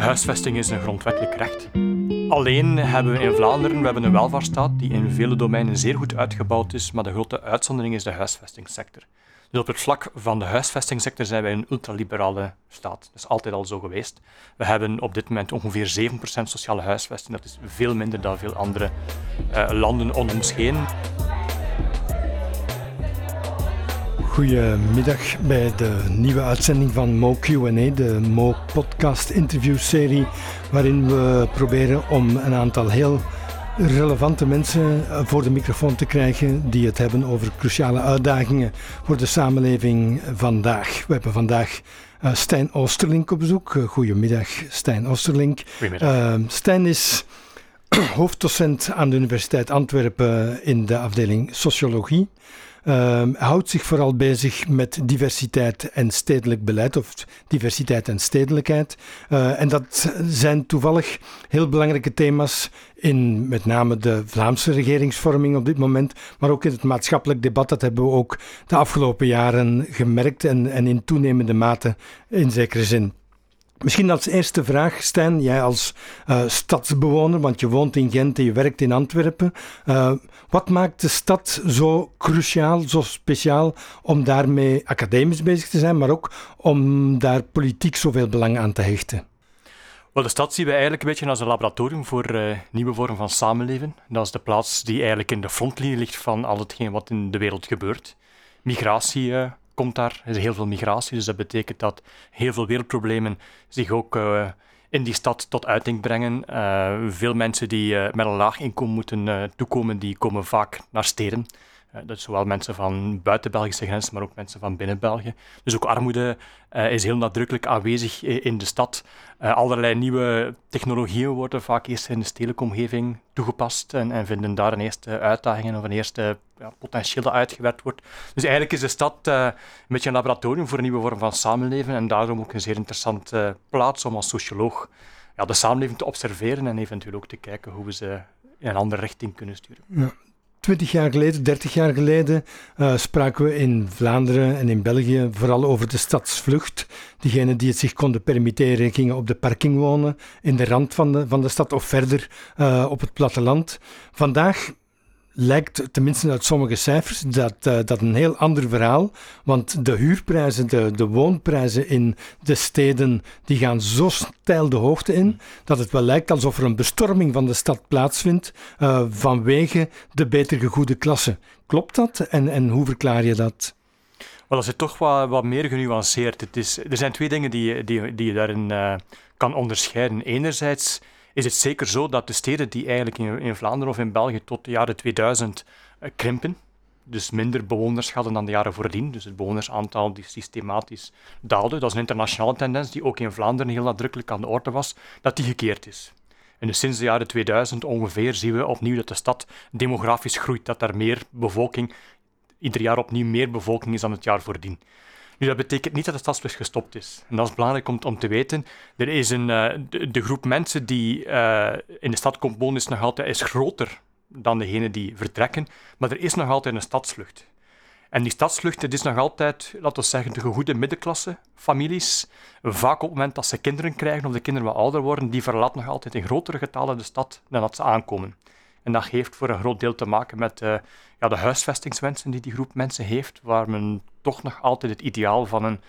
Huisvesting is een grondwettelijk recht. Alleen hebben we in Vlaanderen we hebben een welvaartsstaat die in vele domeinen zeer goed uitgebouwd is, maar de grote uitzondering is de huisvestingssector. Dus op het vlak van de huisvestingssector zijn wij een ultraliberale staat. Dat is altijd al zo geweest. We hebben op dit moment ongeveer 7% sociale huisvesting. Dat is veel minder dan veel andere uh, landen om heen. Goedemiddag bij de nieuwe uitzending van Mo Q&A, de Mo podcast interviewserie, waarin we proberen om een aantal heel relevante mensen voor de microfoon te krijgen die het hebben over cruciale uitdagingen voor de samenleving vandaag. We hebben vandaag uh, Stijn Oosterlink op bezoek. Uh, goedemiddag, Stijn Oosterlink. Goedemiddag. Uh, Stijn is hoofddocent aan de Universiteit Antwerpen in de afdeling Sociologie. Uh, houdt zich vooral bezig met diversiteit en stedelijk beleid, of diversiteit en stedelijkheid. Uh, en dat zijn toevallig heel belangrijke thema's in met name de Vlaamse regeringsvorming op dit moment, maar ook in het maatschappelijk debat. Dat hebben we ook de afgelopen jaren gemerkt en, en in toenemende mate in zekere zin. Misschien als eerste vraag, Stijn, jij als uh, stadsbewoner, want je woont in Gent en je werkt in Antwerpen. Uh, wat maakt de stad zo cruciaal, zo speciaal om daarmee academisch bezig te zijn, maar ook om daar politiek zoveel belang aan te hechten? Wel, de stad zien we eigenlijk een beetje als een laboratorium voor uh, nieuwe vormen van samenleven. Dat is de plaats die eigenlijk in de frontlinie ligt van al hetgeen wat in de wereld gebeurt. Migratie komt daar. Is heel veel migratie, dus dat betekent dat heel veel wereldproblemen zich ook uh, in die stad tot uiting brengen. Uh, veel mensen die uh, met een laag inkomen moeten toekomen, die komen vaak naar steden. Uh, dat is zowel mensen van buiten Belgische grenzen, maar ook mensen van binnen België. Dus ook armoede uh, is heel nadrukkelijk aanwezig in de stad. Uh, allerlei nieuwe technologieën worden vaak eerst in de stedelijke omgeving toegepast en, en vinden daar een eerste uitdagingen of een eerste ja, potentieel dat uitgewerkt wordt. Dus eigenlijk is de stad een beetje een laboratorium voor een nieuwe vorm van samenleven en daarom ook een zeer interessante plaats om als socioloog ja, de samenleving te observeren en eventueel ook te kijken hoe we ze in een andere richting kunnen sturen. Ja. 20 jaar geleden, 30 jaar geleden, uh, spraken we in Vlaanderen en in België vooral over de stadsvlucht. Diegenen die het zich konden permitteren, gingen op de parking wonen, in de rand van de, van de stad of verder uh, op het platteland. Vandaag lijkt, tenminste uit sommige cijfers, dat, uh, dat een heel ander verhaal. Want de huurprijzen, de, de woonprijzen in de steden, die gaan zo steil de hoogte in, dat het wel lijkt alsof er een bestorming van de stad plaatsvindt uh, vanwege de beter gegoede klasse. Klopt dat? En, en hoe verklaar je dat? Wel, dat is toch wat, wat meer genuanceerd. Het is, er zijn twee dingen die, die, die je daarin uh, kan onderscheiden. Enerzijds is het zeker zo dat de steden die eigenlijk in, in Vlaanderen of in België tot de jaren 2000 uh, krimpen, dus minder bewoners hadden dan de jaren voordien, dus het bewonersaantal die systematisch daalde, dat is een internationale tendens die ook in Vlaanderen heel nadrukkelijk aan de orde was, dat die gekeerd is. En dus sinds de jaren 2000 ongeveer zien we opnieuw dat de stad demografisch groeit, dat er meer bevolking, ieder jaar opnieuw meer bevolking is dan het jaar voordien. Nu, dat betekent niet dat de stadsvlucht gestopt is. En dat is belangrijk om, om te weten. Er is een, uh, de, groep mensen die uh, in de stad komt wonen is nog altijd is groter dan degene die vertrekken, maar er is nog altijd een stadsvlucht. En die stadsvlucht, het is nog altijd, laten we zeggen, de gegoede middenklasse families. Vaak op het moment dat ze kinderen krijgen of de kinderen wat ouder worden, die verlaten nog altijd in grotere getallen de stad dan dat ze aankomen. En dat heeft voor een groot deel te maken met uh, ja, de huisvestingswensen die die groep mensen heeft, waar men toch nog altijd het ideaal van een,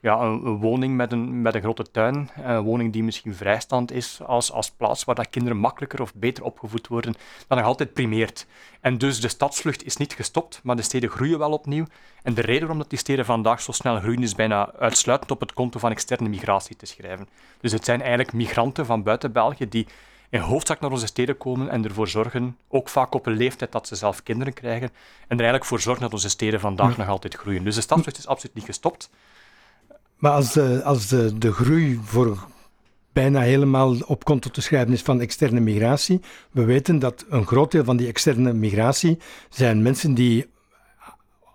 ja, een woning met een, met een grote tuin, een woning die misschien vrijstand is als, als plaats waar dat kinderen makkelijker of beter opgevoed worden, dat nog altijd primeert. En dus de stadsvlucht is niet gestopt, maar de steden groeien wel opnieuw. En de reden waarom dat die steden vandaag zo snel groeien is bijna uitsluitend op het konto van externe migratie te schrijven. Dus het zijn eigenlijk migranten van buiten België die in hoofdzaak naar onze steden komen en ervoor zorgen, ook vaak op een leeftijd dat ze zelf kinderen krijgen, en er eigenlijk voor zorgen dat onze steden vandaag nog altijd groeien. Dus de stadsvlucht is absoluut niet gestopt. Maar als de, als de, de groei voor bijna helemaal op konto te schrijven is van externe migratie, we weten dat een groot deel van die externe migratie zijn mensen die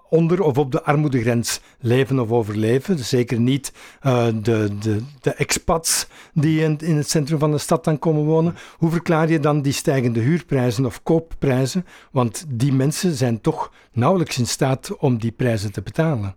onder of op de armoedegrens leven of overleven. Dus zeker niet uh, de, de, de expats die in, in, het centrum van de stad dan komen wonen. Hoe verklaar je dan die stijgende huurprijzen of koopprijzen? Want die mensen zijn toch nauwelijks in staat om die prijzen te betalen.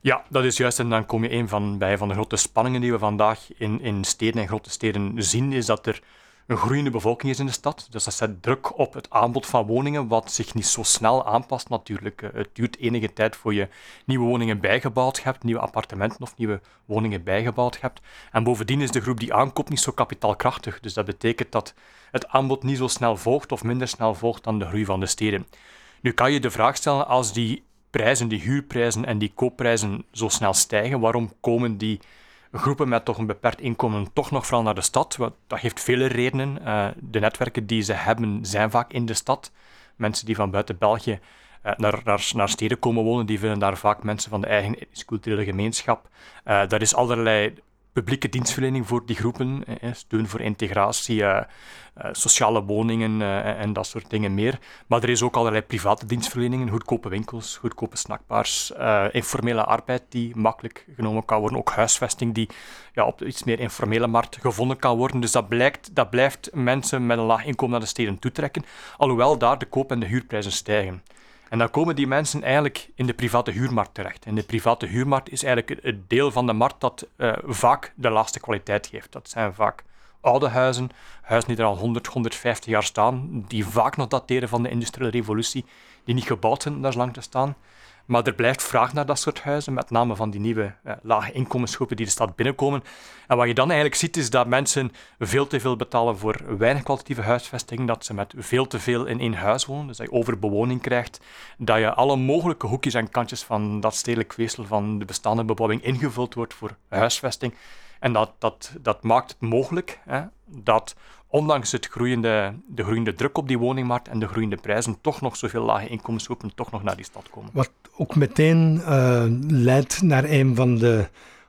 Ja, dat is juist. En dan kom je een van, bij van de grote spanningen die we vandaag in, in steden en grote steden zien, is dat er een groeiende bevolking is in de stad. Dus dat zet druk op het aanbod van woningen, wat zich niet zo snel aanpast natuurlijk. Eh, het duurt enige tijd voor je nieuwe woningen bijgebouwd hebt, nieuwe appartementen of nieuwe woningen bijgebouwd hebt. En bovendien is de groep die aankoopt niet zo kapitaalkrachtig. Dus dat betekent dat het aanbod niet zo snel volgt of minder snel volgt dan de groei van de steden. Nu kan je de vraag stellen, als die prijzen, die huurprijzen en die koopprijzen zo snel stijgen, waarom komen die groepen met toch een beperkt inkomen toch nog vooral naar de stad. Dat heeft vele redenen. Uh, de netwerken die ze hebben zijn vaak in de stad. Mensen die van buiten België uh, naar, naar, naar, steden komen wonen, die vinden daar vaak mensen van de eigen culturele gemeenschap. Daar is allerlei publieke dienstverlening voor die groepen, steun voor integratie, eh, eh, sociale woningen eh, en dat soort dingen meer. Maar er is ook allerlei private dienstverleningen, goedkope winkels, goedkope snackbars, informele arbeid die makkelijk genomen kan worden, ook huisvesting die ja, op de iets meer informele markt gevonden kan worden. Dus dat, blijkt, dat blijft mensen met een laag inkomen naar de steden toetrekken, alhoewel daar de koop- en de huurprijzen stijgen. En dan komen die mensen eigenlijk in de private huurmarkt terecht. En de private huurmarkt is eigenlijk het deel van de markt dat uh, vaak de laagste kwaliteit geeft. Dat zijn vaak oude huizen, huizen die er al 100, 150 jaar staan, die vaak nog dateren van de industriële revolutie, die niet gebouwd zijn daar lang te staan. Maar er blijft vraag naar dat soort huizen, met name van die nieuwe eh, lage inkomensgroepen die de stad binnenkomen. En wat je dan eigenlijk ziet, is dat mensen veel te veel betalen voor weinig kwalitatieve huisvesting, dat ze met veel te veel in één huis wonen, dus dat je overbewoning krijgt, dat je alle mogelijke hoekjes en kantjes van dat stedelijk weefsel van de bestaande bebouwing ingevuld wordt voor huisvesting. En dat, dat, dat maakt het mogelijk hè, dat ondanks het groeiende, de groeiende druk op die woningmarkt en de groeiende prijzen, toch nog zoveel lage inkomensgroepen toch nog naar die stad komen. Wat ook meteen uh, leidt naar een van de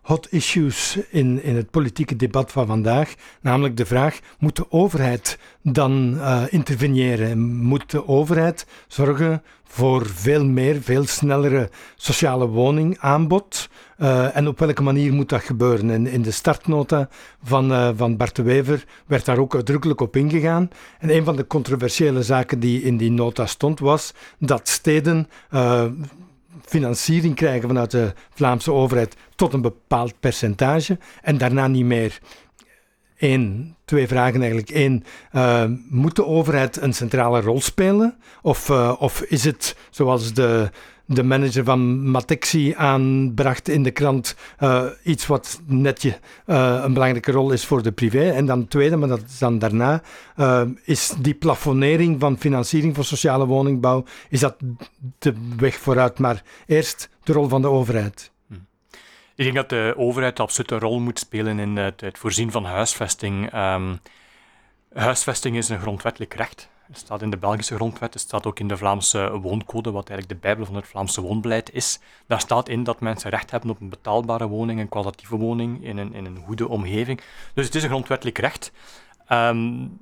hot issues in, in het politieke debat van vandaag, namelijk de vraag: moet de overheid dan uh, interveneren? Moet de overheid zorgen voor veel meer, veel snellere sociale woningaanbod? Uh, en op welke manier moet dat gebeuren? In, in de startnota van, uh, van Bart de Wever werd daar ook uitdrukkelijk op ingegaan. En een van de controversiële zaken die in die nota stond was dat steden financiering krijgen vanuit de Vlaamse overheid tot een bepaald percentage en daarna niet meer. Eén, twee vragen eigenlijk. Eén, uh, moet de overheid een centrale rol spelen? Of, uh, of is het zoals de de manager van Matexi aanbracht in de krant uh, iets wat netje uh, een belangrijke rol is voor de privé. En dan tweede, maar dat is dan daarna, uh, is die plafonnering van financiering voor sociale woningbouw, is dat de weg vooruit? Maar eerst de rol van de overheid. Hm. Ik denk dat de overheid absoluut een rol moet spelen in het, het voorzien van huisvesting. Um, huisvesting is een grondwettelijk recht. Het staat in de Belgische grondwet, het staat ook in de Vlaamse wooncode, wat eigenlijk de bijbel van het Vlaamse woonbeleid is. Daar staat in dat mensen recht hebben op een betaalbare woning, een kwalitatieve woning, in een, in een goede omgeving. Dus het is een grondwettelijk recht. Um,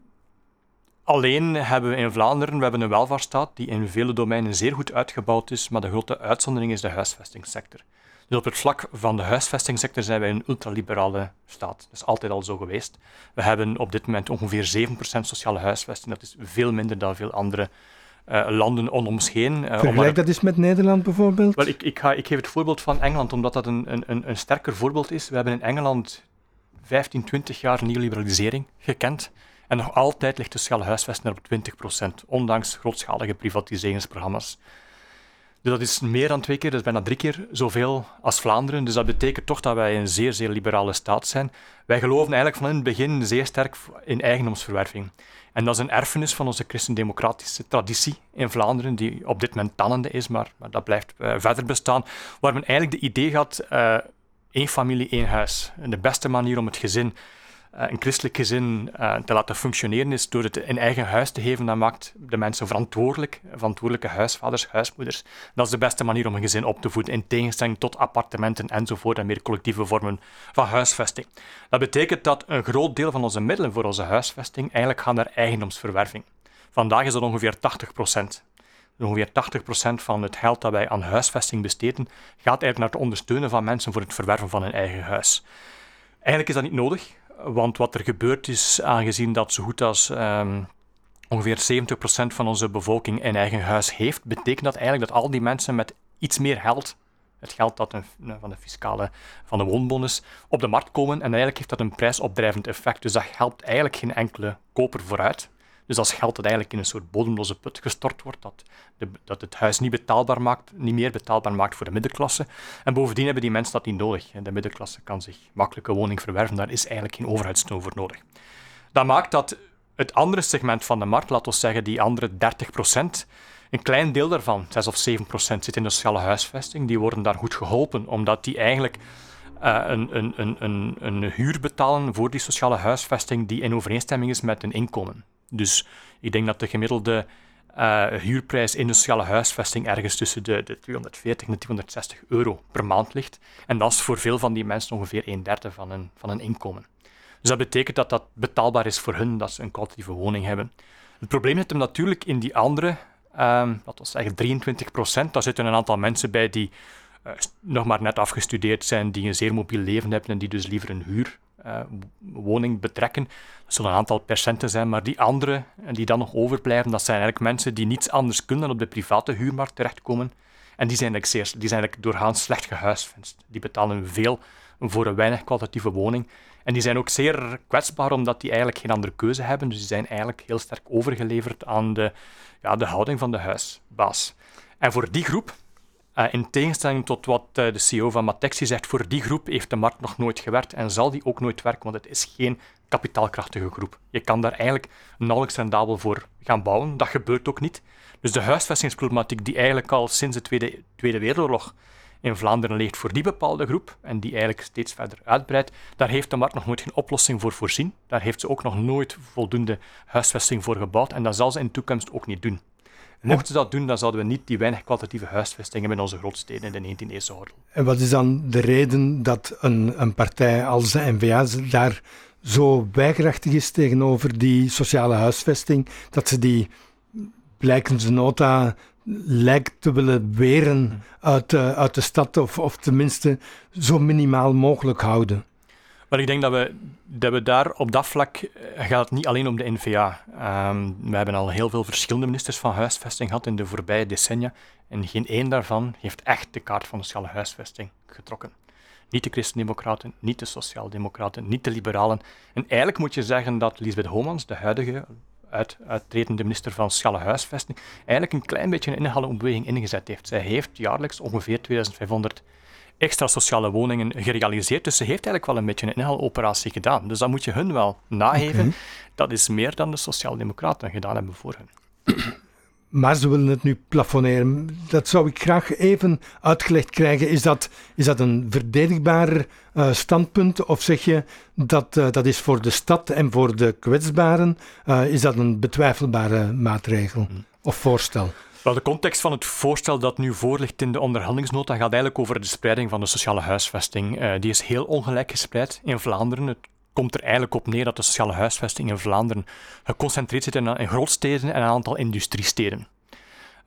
alleen hebben we in Vlaanderen we hebben een welvaartsstaat die in vele domeinen zeer goed uitgebouwd is, maar de grote uitzondering is de huisvestingssector. Dus op het vlak van de huisvestingssector zijn wij een ultraliberale staat. Dat is altijd al zo geweest. We hebben op dit moment ongeveer 7% sociale huisvesting. Dat is veel minder dan veel andere uh, landen om ons heen. Uh, Vergelijk dat eens met Nederland bijvoorbeeld? Wel, ik, ik, ga, ik geef het voorbeeld van Engeland, omdat dat een, een, een sterker voorbeeld is. We hebben in Engeland 15, 20 jaar neoliberalisering gekend. En nog altijd ligt de sociale huisvesting op 20%, ondanks grootschalige privatiseringsprogramma's. Dus dat is meer dan twee keer, dat is bijna drie keer zoveel als Vlaanderen. Dus dat betekent toch dat wij een zeer, zeer liberale staat zijn. Wij geloven eigenlijk van in het begin zeer sterk in eigendomsverwerving. En dat is een erfenis van onze christendemocratische traditie in Vlaanderen, die op dit moment tannende is, maar, maar dat blijft uh, verder bestaan. Waar men eigenlijk de idee had, uh, één familie, één huis. De beste manier om het gezin eh, een christelijk gezin uh, te laten functioneren is door het in eigen huis te geven. Dat maakt de mensen verantwoordelijk, verantwoordelijke huisvaders, huismoeders. Dat is de beste manier om een gezin op te voeden, in tegenstelling tot appartementen enzovoort en meer collectieve vormen van huisvesting. Dat betekent dat een groot deel van onze middelen voor onze huisvesting eigenlijk gaan naar eigendomsverwerving. Vandaag is dat ongeveer 80 procent. Ongeveer 80% van het geld dat wij aan huisvesting besteden, gaat eigenlijk naar het ondersteunen van mensen voor het verwerven van hun eigen huis. Eigenlijk is dat niet nodig. Want wat er gebeurt is, aangezien dat zo goed als um, ongeveer 70% van onze bevolking een eigen huis heeft, betekent dat eigenlijk dat al die mensen met iets meer geld het geld dat een, van de fiscale, van de woonbonus, op de markt komen. En eigenlijk heeft dat een prijsopdrijvend effect. Dus dat helpt eigenlijk geen enkele koper vooruit. Dus als geld dat eigenlijk in een soort bodemloze put gestort wordt, dat, de, dat het huis niet, betaalbaar maakt, niet meer betaalbaar maakt voor de middenklasse. En bovendien hebben die mensen dat niet nodig. De middenklasse kan zich makkelijk een woning verwerven, daar is eigenlijk geen overheidssteun voor nodig. Dat maakt dat het andere segment van de markt, laten we zeggen die andere 30% een klein deel daarvan, 6 of 7 procent, zit in de sociale huisvesting. Die worden daar goed geholpen, omdat die eigenlijk uh, een, een, een, een huur betalen voor die sociale huisvesting die in overeenstemming is met hun inkomen. Dus ik denk dat de gemiddelde uh, huurprijs in de sociale huisvesting ergens tussen de, de 240 en de 260 euro per maand ligt. En dat is voor veel van die mensen ongeveer een derde van hun, van hun inkomen. Dus dat betekent dat dat betaalbaar is voor hun, dat ze een kwalitatieve woning hebben. Het probleem zit hem natuurlijk in die andere, um, was zeggen 23 procent. Daar zitten een aantal mensen bij die uh, nog maar net afgestudeerd zijn, die een zeer mobiel leven hebben en die dus liever een huurwoning uh, betrekken. Dat zullen een aantal percenten zijn, maar die andere, en die dan nog overblijven, dat zijn eigenlijk mensen die niets anders kunnen dan op de private huurmarkt terechtkomen. En die zijn eigenlijk, zeer, die zijn eigenlijk doorgaans slecht gehuisvest. Die betalen veel voor een weinig kwalitatieve woning. En die zijn ook zeer kwetsbaar omdat die eigenlijk geen andere keuze hebben. Dus die zijn eigenlijk heel sterk overgeleverd aan de, ja, de houding van de huisbaas. En voor die groep, uh, in tegenstelling tot wat uh, de CEO van Matexi zegt, voor die groep heeft de markt nog nooit gewerkt en zal die ook nooit werken, want het is geen kapitaalkrachtige groep. Je kan daar eigenlijk nauwelijks rendabel voor gaan bouwen. Dat gebeurt ook niet. Dus de huisvestingsproblematiek die eigenlijk al sinds de Tweede, Tweede Wereldoorlog in Vlaanderen ligt voor die bepaalde groep en die eigenlijk steeds verder uitbreidt, daar heeft de markt nog nooit geen oplossing voor voorzien. Daar heeft ze ook nog nooit voldoende huisvesting voor gebouwd en dat zal ze in de toekomst ook niet doen. Mochten ze dat doen, dan zouden we niet die weinig kwalitatieve huisvestingen in onze grootsteden in de 19e eeuw houden. En wat is dan de reden dat een, een partij als de NVA daar zo weigerachtig is tegenover die sociale huisvesting, dat ze die, blijkens nota, lijkt te willen weren uit, uit de stad, of, of tenminste zo minimaal mogelijk houden. Maar ik denk dat we, daar op dat vlak eh, gaat het niet alleen om de NVA. Um, we hebben al heel veel verschillende ministers van huisvesting gehad in de voorbije decennia. En geen één daarvan heeft echt de kaart van sociale huisvesting getrokken. Niet de Christen-Democraten, niet de Sociaaldemocraten, niet de Liberalen. En eigenlijk moet je zeggen dat Lisbeth Homans, de huidige uit, uittredende minister van Sociale Huisvesting, eigenlijk een klein beetje een inhaalbeweging ingezet heeft. Zij heeft jaarlijks ongeveer 2500 extra sociale woningen gerealiseerd. Dus ze heeft eigenlijk wel een beetje een inhaaloperatie gedaan. Dus dat moet je hun wel nageven. Dat is meer dan de Sociaaldemocraten gedaan hebben voor hun. Maar ze willen het nu plafonneren. Dat zou ik graag even uitgelegd krijgen. Is dat, is dat een verdedigbaar uh, standpunt? Of zeg je dat uh, dat is voor de stad en voor de kwetsbaren? Uh, is dat een betwijfelbare maatregel hmm. of voorstel? De context van het voorstel dat nu voorligt in de onderhandelingsnota gaat eigenlijk over de spreiding van de sociale huisvesting. die is heel ongelijk gespreid in Vlaanderen. Het komt er eigenlijk op neer dat de sociale huisvesting in Vlaanderen geconcentreerd zit in, in grootsteden en een aantal industriesteden.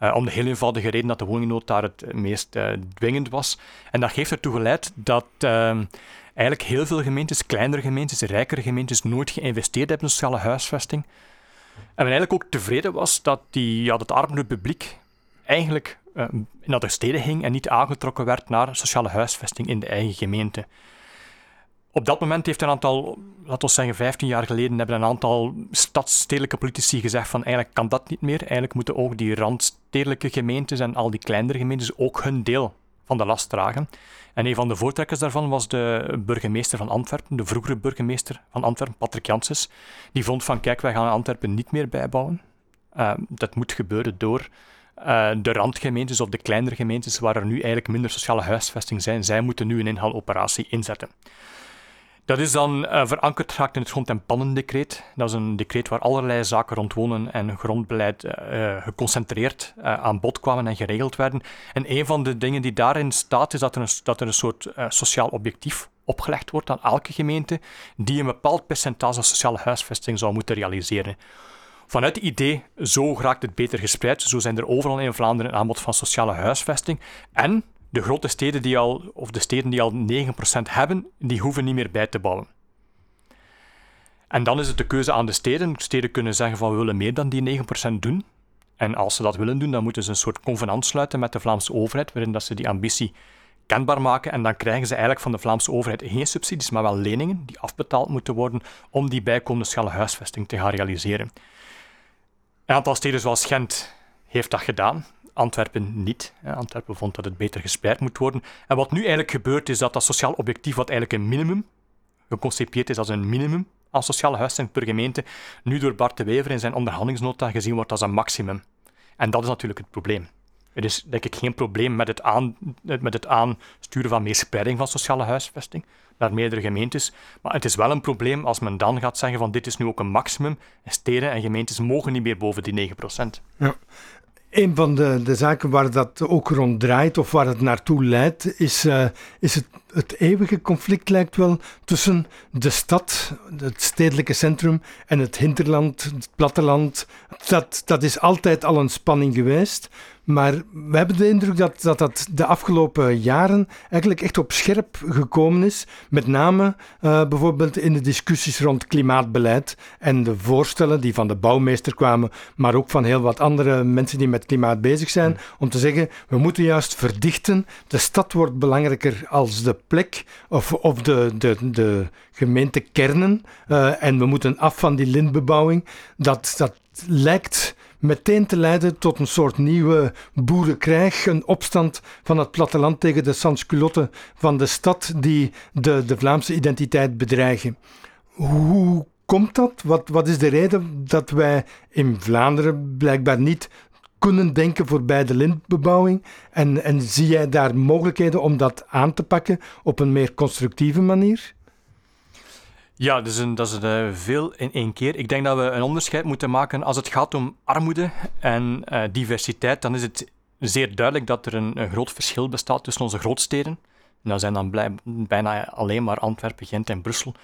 Uh, om de heel eenvoudige reden dat de woningnood daar het meest uh, dwingend was. En dat heeft ertoe geleid dat uh, eigenlijk heel veel gemeentes, kleinere gemeentes, rijkere gemeentes, nooit geïnvesteerd hebben in sociale huisvesting. En men eigenlijk ook tevreden was dat die, ja, het armere publiek eigenlijk naar de steden ging en niet aangetrokken werd naar sociale huisvesting in de eigen gemeente op dat moment heeft een aantal, laten we zeggen 15 jaar geleden, hebben een aantal stadstedelijke politici gezegd van eigenlijk kan dat niet meer. Eigenlijk moeten ook die randstedelijke gemeentes en al die kleinere gemeentes ook hun deel van de last dragen. En een van de voortrekkers daarvan was de burgemeester van Antwerpen, de vroegere burgemeester van Antwerpen, Patrick Janssens. Die vond van kijk, wij gaan Antwerpen niet meer bijbouwen. Uh, dat moet gebeuren door uh, de randgemeentes of de kleinere gemeentes waar er nu eigenlijk minder sociale huisvesting zijn. Zij moeten nu een inhaaloperatie inzetten. Dat is dan uh, verankerd geraakt in het grond- en pannendecreet. Dat is een decreet waar allerlei zaken rond wonen en grondbeleid uh, geconcentreerd uh, aan bod kwamen en geregeld werden. En een van de dingen die daarin staat, is dat er een, dat er een soort sociaal objectief opgelegd wordt aan elke gemeente die een bepaald percentage sociale huisvesting zou moeten realiseren. Vanuit het idee, zo raakt het beter gespreid, zo zijn er overal in Vlaanderen een aanbod van sociale huisvesting. En de grote steden die al, of de steden die al 9% hebben, die hoeven niet meer bij te bouwen. En dan is het de keuze aan de steden. Steden kunnen zeggen van we willen meer dan die 9% doen. En als ze dat willen doen, dan moeten ze een soort convenant sluiten met de Vlaamse overheid, waarin dat ze die ambitie kenbaar maken en dan krijgen ze eigenlijk van de Vlaamse overheid geen subsidies, maar wel leningen die afbetaald moeten worden om die bijkomende schelle huisvesting te gaan realiseren. Een aantal steden zoals Gent heeft dat gedaan. Antwerpen niet. Antwerpen vond dat het beter gespreid moet worden. En wat nu eigenlijk gebeurt, is dat dat sociaal objectief, wat eigenlijk een minimum, geconcipieerd is als een minimum aan sociale huisvesting per gemeente, nu door Bart de Wever in zijn onderhandelingsnota gezien wordt als een maximum. En dat is natuurlijk het probleem. Er is denk ik geen probleem met het, aan, met het aansturen van meer spreiding van sociale huisvesting naar meerdere gemeentes. Maar het is wel een probleem als men dan gaat zeggen van dit is nu ook een maximum. Steden en gemeentes mogen niet meer boven die 9%. Ja. Een van de, de zaken waar dat ook rond draait of waar het naartoe leidt, is, uh, is het, het eeuwige conflict lijkt wel tussen de stad, het stedelijke centrum, en het hinterland, het platteland. Dat, dat is altijd al een spanning geweest. Maar we hebben de indruk dat, dat dat de afgelopen jaren eigenlijk echt op scherp gekomen is. Met name uh, bijvoorbeeld in de discussies rond klimaatbeleid en de voorstellen die van de bouwmeester kwamen, maar ook van heel wat andere mensen die met klimaat bezig zijn, om te zeggen, we moeten juist verdichten. De stad wordt belangrijker als de plek of, of de, de, de gemeentekernen. Uh, en we moeten af van die lintbebouwing. Dat, dat lijkt meteen te leiden tot een soort nieuwe boerenkrijg, een opstand van het platteland tegen de sansculotten van de stad die de, de Vlaamse identiteit bedreigen. Hoe komt dat? Wat, wat is de reden dat wij in Vlaanderen blijkbaar niet kunnen denken voorbij de lintbebouwing? En, en zie jij daar mogelijkheden om dat aan te pakken op een meer constructieve manier? Ja, dat is, uh, veel in één keer. Ik denk dat we een onderscheid moeten maken als het gaat om armoede en uh, diversiteit. Dan is het zeer duidelijk dat er een, groot verschil bestaat tussen onze grootsteden. En dat zijn dan bijna alleen maar Antwerpen, Gent en Brussel.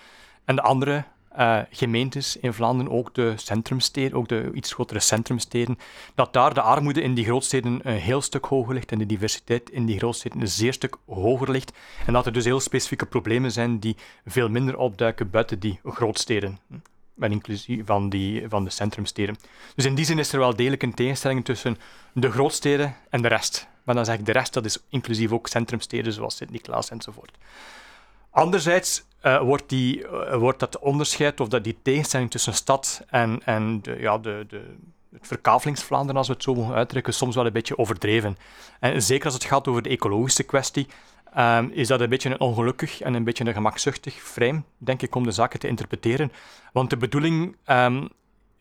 En de andere uh, gemeentes in Vlaanderen, ook de centrumsteden, ook de iets grotere centrumsteden, dat daar de armoede in die grootsteden een heel stuk hoger ligt en de diversiteit in die grootsteden een zeer stuk hoger ligt. En dat er dus heel specifieke problemen zijn die veel minder opduiken buiten die grootsteden. Met inclusief van, die, van de centrumsteden. Dus in die zin is er wel degelijk een tegenstelling tussen de grootsteden en de rest. Maar dan zeg ik de rest, dat is inclusief ook centrumsteden zoals Sint-Niklaas enzovoort. Anderzijds uh, wordt, die, uh, wordt dat onderscheid of dat die tegenstelling tussen stad en, en de, ja, de, de, het verkavelingsvlaanderen, als we het zo mogen uitdrukken, soms wel een beetje overdreven. En zeker als het gaat over de ecologische kwestie, um, is dat een beetje een ongelukkig en een beetje een gemakzuchtig frame, denk ik, om de zaken te interpreteren. Want de bedoeling um,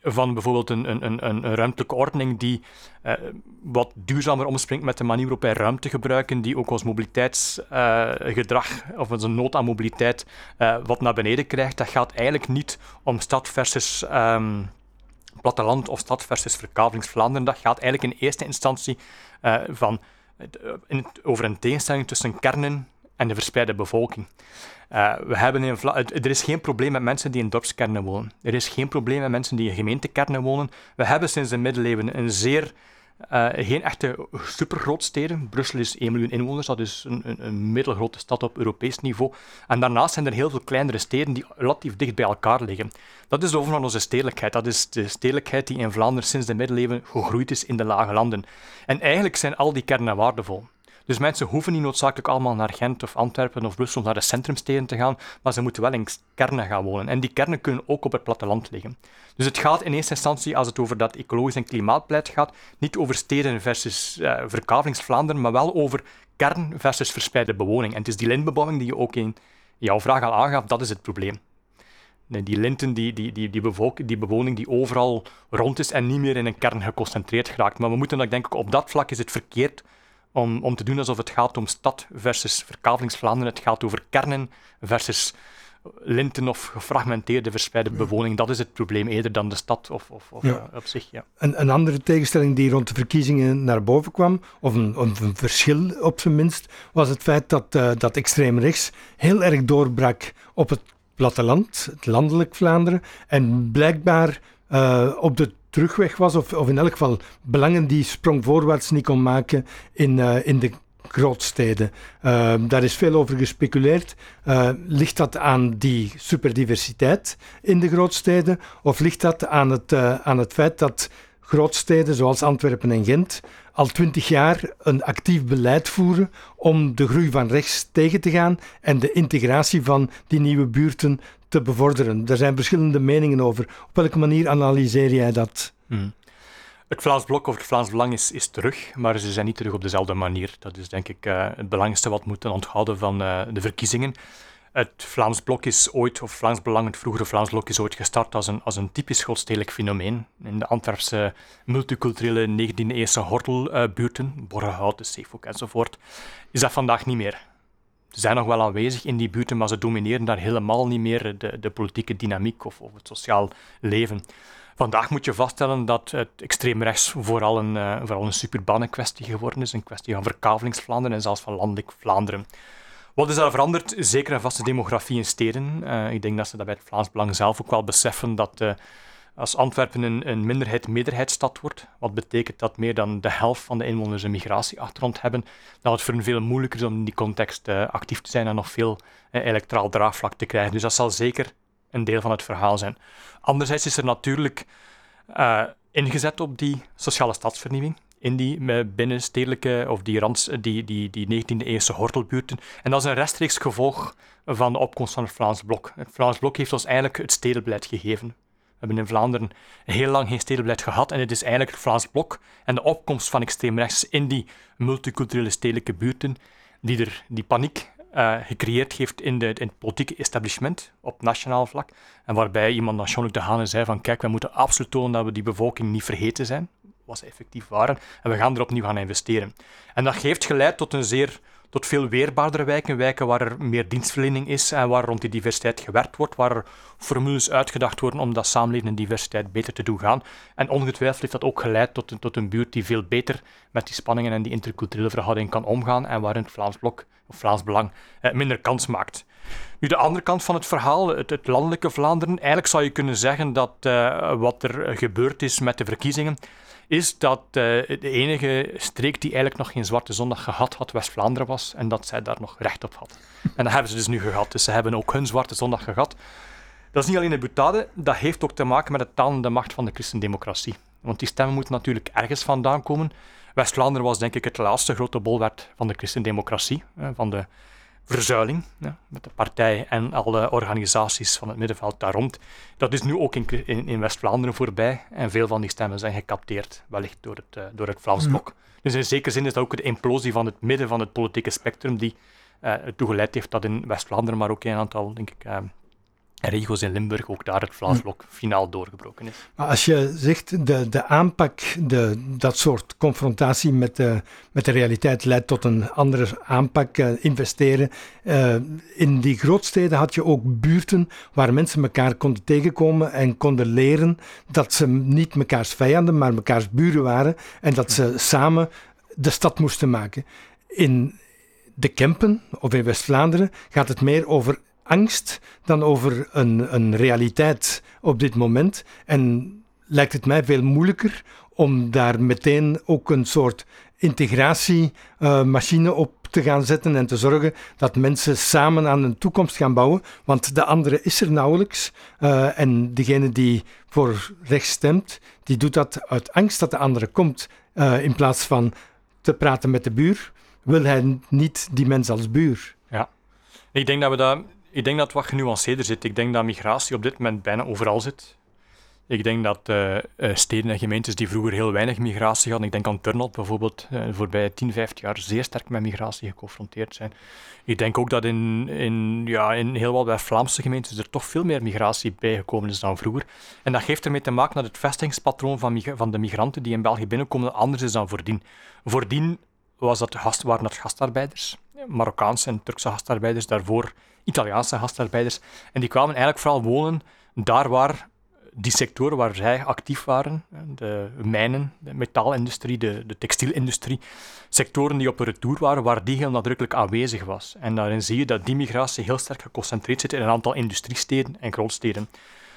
van bijvoorbeeld een, een, een, een ruimtelijke ordening die uh, wat duurzamer omspringt met de manier waarop wij ruimte gebruiken, die ook ons mobiliteitsgedrag uh, of onze nood aan mobiliteit uh, wat naar beneden krijgt. Dat gaat eigenlijk niet om stad versus um, platteland of stad versus verkaveling Vlaanderen. Dat gaat eigenlijk in eerste instantie van, in, over een tegenstelling tussen kernen en de verspreide bevolking. Uh, we hebben in er is geen probleem met mensen die in dorpskernen wonen. Er is geen probleem met mensen die in gemeentekernen wonen. We hebben sinds de middeleeuwen een zeer, uh, geen echte supergrootsteden. Brussel is 1 miljoen inwoners, dat is een, een, een, middelgrote stad op Europees niveau. En daarnaast zijn er heel veel kleinere steden die relatief dicht bij elkaar liggen. Dat is de van onze stedelijkheid. Dat is de stedelijkheid die in Vlaanderen sinds de middeleeuwen gegroeid is in de lage landen. En eigenlijk zijn al die kernen waardevol. Dus mensen hoeven niet noodzakelijk allemaal naar Gent of Antwerpen of Brussel, naar de centrumsteden te gaan, maar ze moeten wel in kernen gaan wonen. En die kernen kunnen ook op het platteland liggen. Dus het gaat in eerste instantie, als het over dat ecologisch en klimaatbeleid gaat, niet over steden versus uh, Vlaanderen, maar wel over kern versus verspreide bewoning. En het is die lintbebouwing die je ook in jouw vraag al aangaf, dat is het probleem. Die linten, die, die, die, die, bevolk, die bewoning die overal rond is en niet meer in een kern geconcentreerd geraakt. Maar we moeten dat denk ik op dat vlak is het verkeerd om, om te doen alsof het gaat om stad versus verkavelingsvlaanderen. Het gaat over kernen versus linten of gefragmenteerde verspreide bewoning. Dat is het probleem, eerder dan de stad of, of, of ja. uh, op zich. Ja. Een, een, andere tegenstelling die rond de verkiezingen naar boven kwam, of een, een verschil op zijn minst, was het feit dat, uh, dat extreem rechts heel erg doorbrak op het platteland, het landelijk Vlaanderen, en blijkbaar uh, op de terugweg was, of, of in elk geval belangen die sprong voorwaarts niet kon maken in, uh, in de grootsteden. Uh, daar is veel over gespeculeerd. Uh, ligt dat aan die superdiversiteit in de grootsteden? Of ligt dat aan het, uh, aan het feit dat grootsteden zoals Antwerpen en Gent al twintig jaar een actief beleid voeren om de groei van rechts tegen te gaan en de integratie van die nieuwe buurten te bevorderen. Er zijn verschillende meningen over. Op welke manier analyseer jij dat? Hmm. Het Vlaams Blok of het Vlaams Belang is, is, terug, maar ze zijn niet terug op dezelfde manier. Dat is denk ik uh, het belangrijkste wat we moeten onthouden van uh, de verkiezingen. Het Vlaams Blok is ooit, of Vlaams Belang, het vroegere Vlaams Blok, is ooit gestart als een, als een typisch godstedelijk fenomeen. In de Antwerpse multiculturele 19e-eeuwse hortelbuurten, Borrehout, de enzovoort, is dat vandaag niet meer. Ze zijn nog wel aanwezig in die buurten, maar ze domineren daar helemaal niet meer de, de politieke dynamiek of, of het sociaal leven. Vandaag moet je vaststellen dat het extreemrechts vooral een, uh, vooral een superbane kwestie geworden is, een kwestie van verkavelingsvlaanderen en zelfs van landelijk Vlaanderen. Wat is daar veranderd? Zeker een vaste demografie in steden. Uh, ik denk dat ze dat bij het Vlaams Belang zelf ook wel beseffen dat uh, als Antwerpen een, een minderheid-meerderheidsstad wordt, wat betekent dat meer dan de helft van de inwoners een migratieachtergrond hebben, dat het voor hen veel moeilijker is om in die context uh, actief te zijn en nog veel electoraal draagvlak te krijgen. Dus dat zal zeker een deel van het verhaal zijn. Anderzijds is er natuurlijk ingezet op die sociale stadsvernieuwing in die binnenstedelijke of die, rands, die, die, die 19e-eeuwse hortelbuurten. En dat is een rechtstreeks gevolg van de opkomst van het Vlaams Blok. Het Vlaams Blok heeft ons eigenlijk het stedenbeleid gegeven. We hebben in Vlaanderen heel lang geen stedenbeleid gehad en het is eigenlijk het Vlaams Blok en de opkomst van extreemrechts in die multiculturele stedelijke buurten die er die paniek uh, gecreëerd heeft in, de, in het politieke establishment op nationaal vlak. En waarbij iemand als Jean-Luc de zei van kijk, we moeten absoluut tonen dat we die bevolking niet vergeten zijn wat ze effectief waren. En we gaan er opnieuw gaan investeren. En dat heeft geleid tot een zeer tot veel weerbaardere wijken, wijken waar er meer dienstverlening is en waar rond die diversiteit gewerkt wordt, waar er formules uitgedacht worden om dat samenleven en diversiteit beter te doen gaan. En ongetwijfeld heeft dat ook geleid tot, een, tot een buurt die veel beter met die spanningen en die interculturele verhouding kan omgaan en waarin het Vlaams Blok of Vlaams Belang eh, minder kans maakt. Nu, de andere kant van het verhaal, het, het landelijke Vlaanderen. Eigenlijk zou je kunnen zeggen dat uh, wat er gebeurd is met de verkiezingen, is dat uh, de enige streek die eigenlijk nog geen Zwarte Zondag gehad had, West-Vlaanderen was. En dat zij daar nog recht op had. En dat hebben ze dus nu gehad. Dus ze hebben ook hun Zwarte Zondag gehad. Dat is niet alleen een butade, dat heeft ook te maken met het talende macht van de christendemocratie. Want die stemmen moeten natuurlijk ergens vandaan komen. West-Vlaanderen was denk ik het laatste grote bolwerk van de christendemocratie, van de verzuiling ja, met de partij en alle organisaties van het middenveld daar rond. Dat is nu ook in, in, in West-Vlaanderen voorbij en veel van die stemmen zijn gecapteerd, wellicht door het, uh, door het Vlaams Blok. Dus in zekere zin is dat ook de implosie van het midden van het politieke spectrum die uh, ertoe geleid heeft dat in West-Vlaanderen, maar ook in een aantal denk ik, uh, regio's in Limburg ook daar het Vlaamsblok hm. finaal doorgebroken is. Maar als je zegt de, de aanpak, de, dat soort confrontatie met de, met de realiteit leidt tot een andere aanpak, uh, investeren. Uh, in die grootsteden had je ook buurten waar mensen elkaar konden tegenkomen en konden leren dat ze niet mekaars vijanden, maar mekaars buren waren en dat ze samen de stad moesten maken. In de Kempen of in West-Vlaanderen gaat het meer over angst dan over een, een realiteit op dit moment. En lijkt het mij veel moeilijker om daar meteen ook een soort integratiemachine op te gaan zetten en te zorgen dat mensen samen aan een toekomst gaan bouwen. Want de andere is er nauwelijks. Uh, en degene die voor rechts stemt, die doet dat uit angst dat de andere komt. Uh, in plaats van te praten met de buur, wil hij niet die mens als buur. Ja, ik denk dat we dat ik denk dat het wat genuanceerder zit. Ik denk dat migratie op dit moment bijna overal zit. Ik denk dat uh, steden en gemeentes die vroeger heel weinig migratie hadden, ik denk aan Turnhout bijvoorbeeld, uh, voorbij 10, 15 jaar zeer sterk met migratie geconfronteerd zijn. Ik denk ook dat in, in, ja, in heel wat West-Vlaamse gemeentes er toch veel meer migratie bijgekomen is dan vroeger. En dat heeft ermee te maken dat het vestigingspatroon van, van de migranten die in België binnenkomen anders is dan voordien. Voordien was dat gast, waren dat gastarbeiders, Marokkaanse en Turkse gastarbeiders, daarvoor Italiaanse gastarbeiders. En die kwamen eigenlijk vooral wonen daar waar die sectoren waar zij actief waren, de mijnen, de metaalindustrie, de, de textielindustrie, sectoren die op de retour waren, waar die heel nadrukkelijk aanwezig was. En daarin zie je dat die migratie heel sterk geconcentreerd zit in een aantal industriesteden en grootsteden.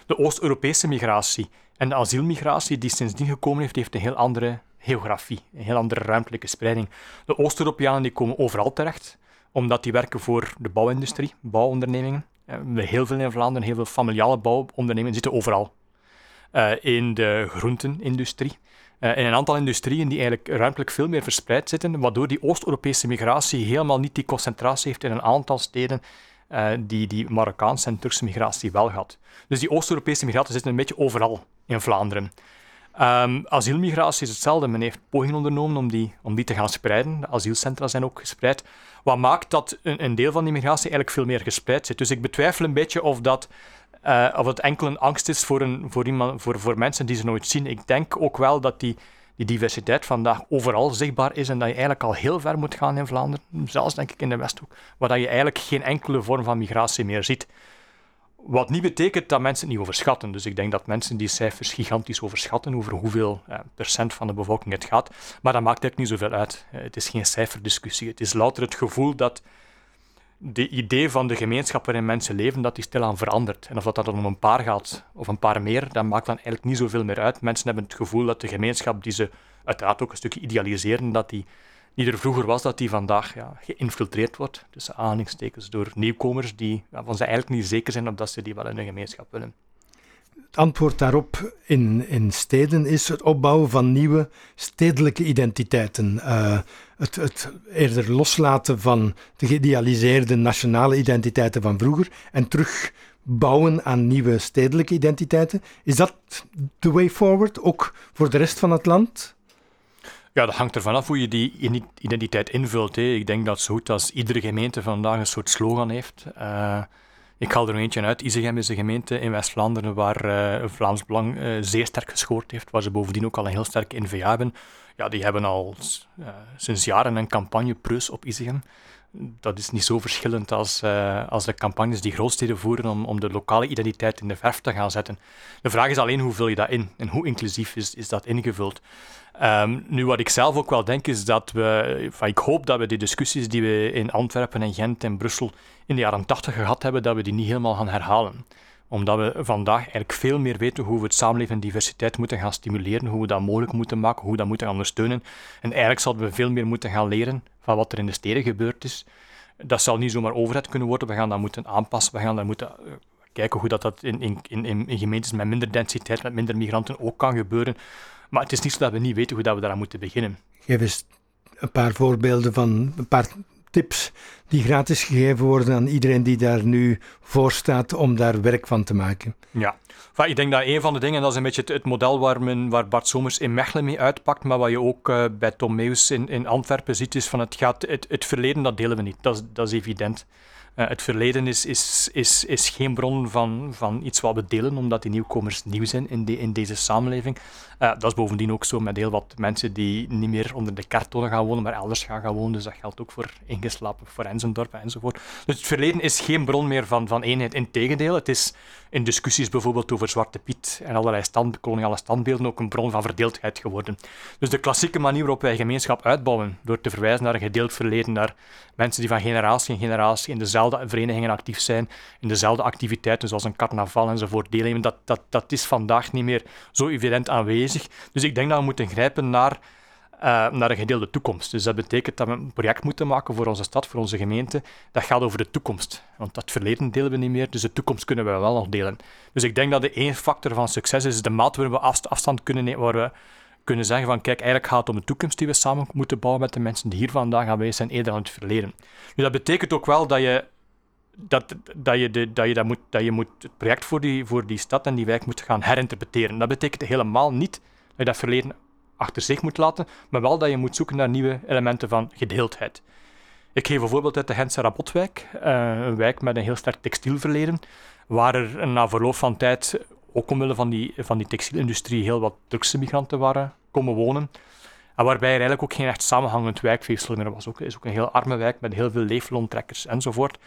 De Oost-Europese migratie en de asielmigratie die sindsdien gekomen heeft, heeft een heel andere geografie, een heel andere ruimtelijke spreiding. De Oost-Europeanen komen overal terecht omdat die werken voor de bouwindustrie, bouwondernemingen. Uh, heel veel in Vlaanderen, heel veel familiale bouwondernemingen zitten overal. Uh, in de groentenindustrie, in een aantal industrieën die eigenlijk ruimtelijk veel meer verspreid zitten, waardoor die Oost-Europese migratie helemaal niet die concentratie heeft in een aantal steden die die Marokkaanse en Turkse migratie wel had. Dus die Oost-Europese migratie zitten een beetje overal in Vlaanderen. Um, asielmigratie is hetzelfde. Men heeft pogingen ondernomen om die, om die te gaan spreiden. De asielcentra zijn ook gespreid. Wat maakt dat een, een deel van die migratie eigenlijk veel meer gespreid zit. Dus ik betwijfel een beetje of dat uh, of het enkel een angst is voor, een, voor, iemand, voor, voor mensen die ze nooit zien. Ik denk ook wel dat die, die diversiteit vandaag overal zichtbaar is en dat je eigenlijk al heel ver moet gaan in Vlaanderen, zelfs denk ik in de Westhoek, waar je eigenlijk geen enkele vorm van migratie meer ziet. Wat niet betekent dat mensen het niet overschatten. Dus ik denk dat mensen die cijfers gigantisch overschatten over hoeveel eh, procent van de bevolking het gaat. Maar dat maakt eigenlijk niet zoveel uit. Eh, het is geen cijferdiscussie. Het is louter het gevoel dat de idee van de gemeenschap waarin mensen leven, dat die stilaan verandert. En of dat, dat om een paar gaat of een paar meer, dat maakt dan eigenlijk niet zoveel meer uit. Mensen hebben het gevoel dat de gemeenschap die ze uiteraard ook een stukje idealiseren, dat die die er vroeger was, dat die vandaag ja, geïnfiltreerd wordt, tussen aanhalingstekens, door nieuwkomers die, waarvan ze eigenlijk niet zeker zijn of dat ze die wel in hun gemeenschap willen. Het antwoord daarop in, in steden is het opbouwen van nieuwe stedelijke identiteiten. Uh, het, het eerder loslaten van de geïdealiseerde nationale identiteiten van vroeger en terug bouwen aan nieuwe stedelijke identiteiten. Is dat de way forward, ook voor de rest van het land? Ja, dat hangt ervan af hoe je die identiteit invult. Hè. Ik denk dat zo goed als iedere gemeente vandaag een soort slogan heeft. Uh, ik haal er nog eentje uit. Isegem is een gemeente in West-Vlaanderen waar uh, Vlaams Belang uh, zeer sterk gescoord heeft, waar ze bovendien ook al een heel sterke NVA hebben. Ja, die hebben al sinds jaren een campagne Preus op Isegem dat is niet zo verschillend als, uh, als de campagnes die grootsteden voeren om, om de lokale identiteit in de verf te gaan zetten. De vraag is alleen hoe vul je dat in en hoe inclusief is, is dat ingevuld. Um, nu, wat ik zelf ook wel denk, is dat we, ik hoop dat we die discussies die we in Antwerpen en Gent en Brussel in de jaren 80 gehad hebben, dat we die niet helemaal gaan herhalen omdat we vandaag eigenlijk veel meer weten hoe we het samenleven en diversiteit moeten gaan stimuleren, hoe we dat mogelijk moeten maken, hoe we dat moeten gaan ondersteunen. En eigenlijk zouden we veel meer moeten gaan leren van wat er in de steden gebeurd is. Dat zal niet zomaar overheid kunnen worden. We gaan dat moeten aanpassen. We gaan daar moeten eh, kijken hoe dat, dat in, in, in, in gemeentes met minder densiteit, met minder migranten ook kan gebeuren. Maar het is niet zo dat we niet weten hoe dat we daaraan moeten beginnen. Geef eens een paar voorbeelden van een paar tips die gratis gegeven worden aan iedereen die daar nu voor staat om daar werk van te maken. Ja, ik denk dat een van de dingen, dat is een beetje het, model waar, men, waar Bart Somers in Mechelen mee uitpakt, maar wat je ook uh, bij Tom Meus in, in Antwerpen ziet, is van het, gaat, het, het verleden, dat delen we niet. Dat dat is evident. Uh, het verleden is, is, is, geen bron van, van iets wat we delen, omdat die nieuwkomers nieuw zijn in, in deze samenleving. Uh, dat is bovendien ook zo met heel wat mensen die niet meer onder de kartonnen gaan wonen, maar elders gaan, gaan wonen. Dus dat geldt ook voor ingeslapen Forenzendorp enzovoort. Dus het verleden is geen bron meer van, van eenheid. Integendeel, het is in discussies bijvoorbeeld over Zwarte Piet en allerlei stand, koloniale standbeelden ook een bron van verdeeldheid geworden. Dus de klassieke manier waarop wij gemeenschap uitbouwen, door te verwijzen naar een gedeeld verleden, naar mensen die van generatie in generatie in dezelfde verenigingen actief zijn, in dezelfde activiteiten zoals een carnaval enzovoort deelnemen, dat, dat, dat is vandaag niet meer zo evident aanwezig. Dus ik denk dat we moeten grijpen naar uh, naar een gedeelde toekomst. Dus dat betekent dat we een project moeten maken voor onze stad, voor onze gemeente. Dat gaat over de toekomst. Want dat verleden delen we niet meer, dus de toekomst kunnen we wel nog delen. Dus ik denk dat de één factor van succes is de maat waarin we afstand kunnen nemen, waar we kunnen zeggen van kijk, eigenlijk gaat het om de toekomst die we samen moeten bouwen met de mensen die hier vandaag aanwezig zijn, eerder dan het verleden. Nu, dat betekent ook wel dat je dat, dat, je, de, dat, je dat, moet, dat je moet het project voor die, voor die stad en die wijk moet gaan herinterpreteren. Dat betekent helemaal niet dat je dat verleden achter zich moet laten, maar wel dat je moet zoeken naar nieuwe elementen van gedeeldheid. Ik geef een voorbeeld uit de Gentse Rabotwijk, uh, een wijk met een heel sterk textielverleden, waar er na verloop van tijd, ook omwille van die, van die textielindustrie, heel wat Turkse migranten waren komen wonen. En waarbij er eigenlijk ook geen echt samenhangend wijkweefsel meer was. Het is ook een heel arme wijk met heel veel leefloontrekkers enzovoort.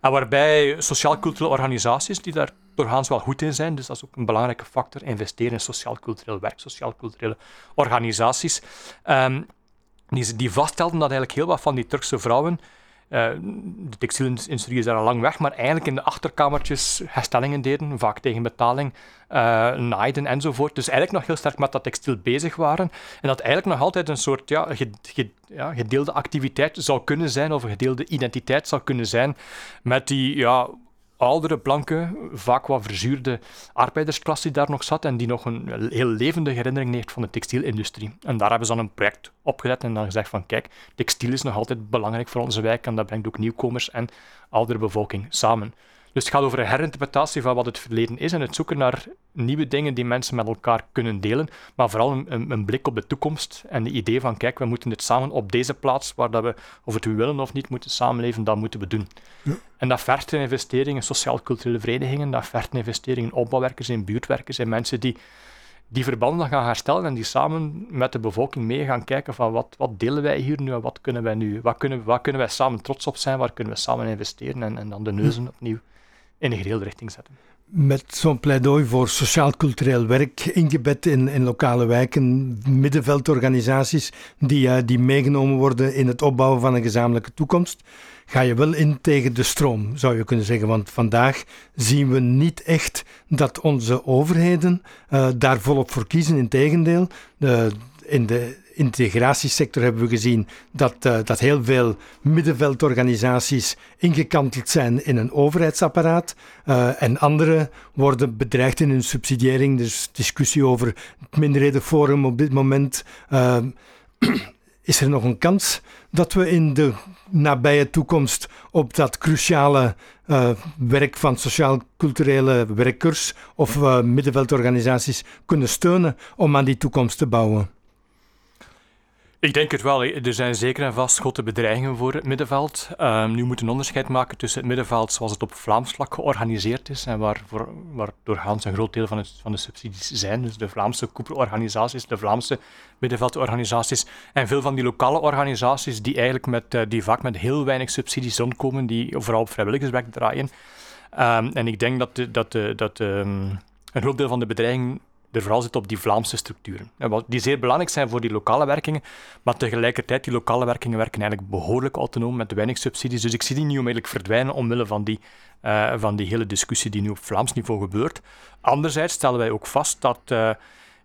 En waarbij sociaal-culturele organisaties, die daar doorgaans wel goed in zijn, dus dat is ook een belangrijke factor, investeren in sociaal-cultureel werk, sociaal-culturele organisaties, um, die, die vaststelden dat eigenlijk heel wat van die Turkse vrouwen uh, de textielindustrie is daar al lang weg, maar eigenlijk in de achterkamertjes herstellingen deden, vaak tegen betaling, uh, naaiden enzovoort. Dus eigenlijk nog heel sterk met dat textiel bezig waren. En dat eigenlijk nog altijd een soort ja, ja, gedeelde activiteit zou kunnen zijn, of een gedeelde identiteit zou kunnen zijn, met die ja, oudere, blanke, vaak wat verzuurde arbeidersklasse die daar nog zat en die nog een heel levendige herinnering heeft van de textielindustrie. En daar hebben ze dan een project opgezet en dan gezegd van kijk, textiel is nog altijd belangrijk voor onze wijk en dat brengt ook nieuwkomers en oudere bevolking samen. Dus het gaat over een herinterpretatie van wat het verleden is en het zoeken naar nieuwe dingen die mensen met elkaar kunnen delen, maar vooral een, een blik op de toekomst en de idee van kijk, we moeten dit samen op deze plaats, waar dat we, of het we willen of niet, moeten samenleven, dat moeten we doen. Ja. En dat vergt een investering in sociaal-culturele verenigingen, dat vergt een investering in opbouwwerkers, in buurtwerkers, in mensen die die verbanden gaan herstellen en die samen met de bevolking mee gaan kijken van wat, wat delen wij hier nu en wat kunnen wij nu, wat kunnen, wat kunnen wij samen trots op zijn, waar kunnen we samen investeren en, en dan de neuzen opnieuw in een geheel richting zetten. Met zo'n pleidooi voor sociaal-cultureel werk ingebed in, in lokale wijken, middenveldorganisaties die, uh, die meegenomen worden in het opbouwen van een gezamenlijke toekomst, ga je wel in tegen de stroom, zou je kunnen zeggen. Want vandaag zien we niet echt dat onze overheden uh, daar volop voor kiezen. Integendeel, uh, in de integratiesector hebben we gezien dat, uh, dat heel veel middenveldorganisaties ingekanteld zijn in een overheidsapparaat uh, en andere worden bedreigd in hun subsidiëring. Dus discussie over het minderhedenforum op dit moment. Uh, is er nog een kans dat we in de nabije toekomst op dat cruciale werk van sociaal-culturele werkers of middenveldorganisaties kunnen steunen om aan die toekomst te bouwen? Ik denk het wel. Er zijn zeker en vast grote bedreigingen voor het middenveld. Um, nu moet een onderscheid maken tussen het middenveld zoals het op Vlaams vlak georganiseerd is en waar, doorgaans een groot deel van, van de subsidies zijn. Dus de Vlaamse koepelorganisaties, de Vlaamse middenveldorganisaties en veel van die lokale organisaties die eigenlijk met, uh, die vaak met heel weinig subsidies rondkomen, die vooral op vrijwilligerswerk draaien. Um, en ik denk dat, dat, de, dat um, een groot deel van de bedreiging er vooral zit op die Vlaamse structuren. Die zeer belangrijk zijn voor die lokale werkingen, maar tegelijkertijd die lokale werkingen werken eigenlijk behoorlijk autonoom met weinig subsidies. Dus ik zie die niet onmiddellijk verdwijnen omwille van die, uh, van die hele discussie die nu op Vlaams niveau gebeurt. Anderzijds stellen wij ook vast dat uh,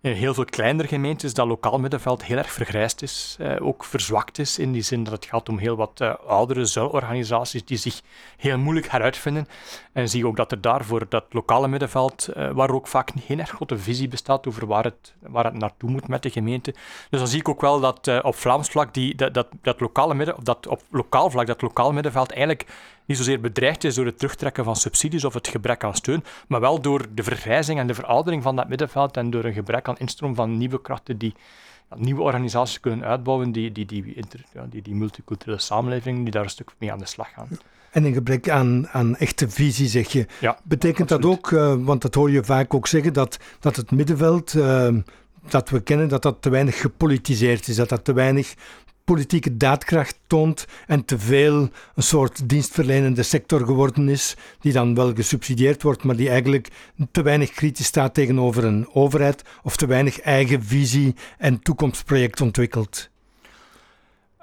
in heel veel kleinere gemeentes dat lokaal middenveld heel erg vergrijsd is, eh, ook verzwakt is, in die zin dat het gaat om heel wat oudere zuilorganisaties die zich heel moeilijk heruitvinden. En zie ook dat er daar voor dat lokale middenveld, uh, waar ook vaak geen erg grote visie bestaat over waar het, waar het naartoe moet met de gemeente. Dus dan zie ik ook wel dat uh, op Vlaams vlak die, dat, dat, dat, lokale midden, dat op lokaal vlak dat lokaal middenveld eigenlijk niet zozeer bedreigd is door het terugtrekken van subsidies of het gebrek aan steun, maar wel door de vergrijzing en de veroudering van dat middenveld en door een gebrek aan instroom van nieuwe krachten die nieuwe organisaties kunnen uitbouwen die die, die, ja, die, die multiculturele samenleving die daar een stuk mee aan de slag gaan. En een gebrek aan, aan echte visie, zeg je. Ja, Betekent absoluut. dat ook, uh, want dat hoor je vaak ook zeggen, dat, dat het middenveld uh, dat we kennen, dat dat te weinig gepolitiseerd is, dat dat te weinig politieke daadkracht toont en te veel een soort dienstverlenende sector geworden is, die dan wel gesubsidieerd wordt, maar die eigenlijk te weinig kritisch staat tegenover een overheid of te weinig eigen visie en toekomstproject ontwikkelt.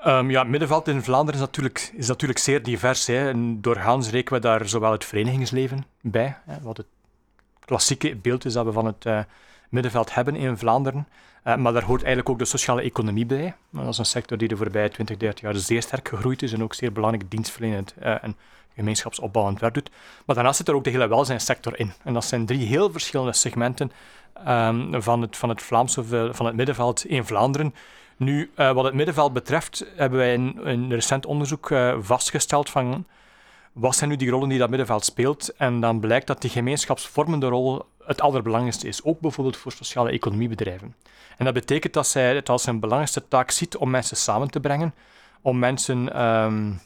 Um, ja, het middenveld in Vlaanderen is natuurlijk, is natuurlijk zeer divers. Hè. En doorgaans rekenen we daar zowel het verenigingsleven bij, hè, wat het klassieke beeld is dat we van het uh, middenveld hebben in Vlaanderen. Uh, maar daar hoort eigenlijk ook de sociale economie bij. Dat is een sector die de voorbije 20, 30 jaar zeer sterk gegroeid is en ook zeer belangrijk dienstverlenend uh, en gemeenschapsopbouwend werk doet. Maar daarnaast zit er ook de hele welzijnssector in. En dat zijn drie heel verschillende segmenten um, van, het, van het Vlaamse van het middenveld in Vlaanderen. Nu, uh, wat het middenveld betreft, hebben wij in een recent onderzoek vastgesteld van wat zijn nu die rollen die dat middenveld speelt. En dan blijkt dat die gemeenschapsvormende rol het allerbelangrijkste is, ook bijvoorbeeld voor sociale economiebedrijven. En dat betekent dat zij het als zijn belangrijkste taak ziet om mensen samen te brengen, om mensen um,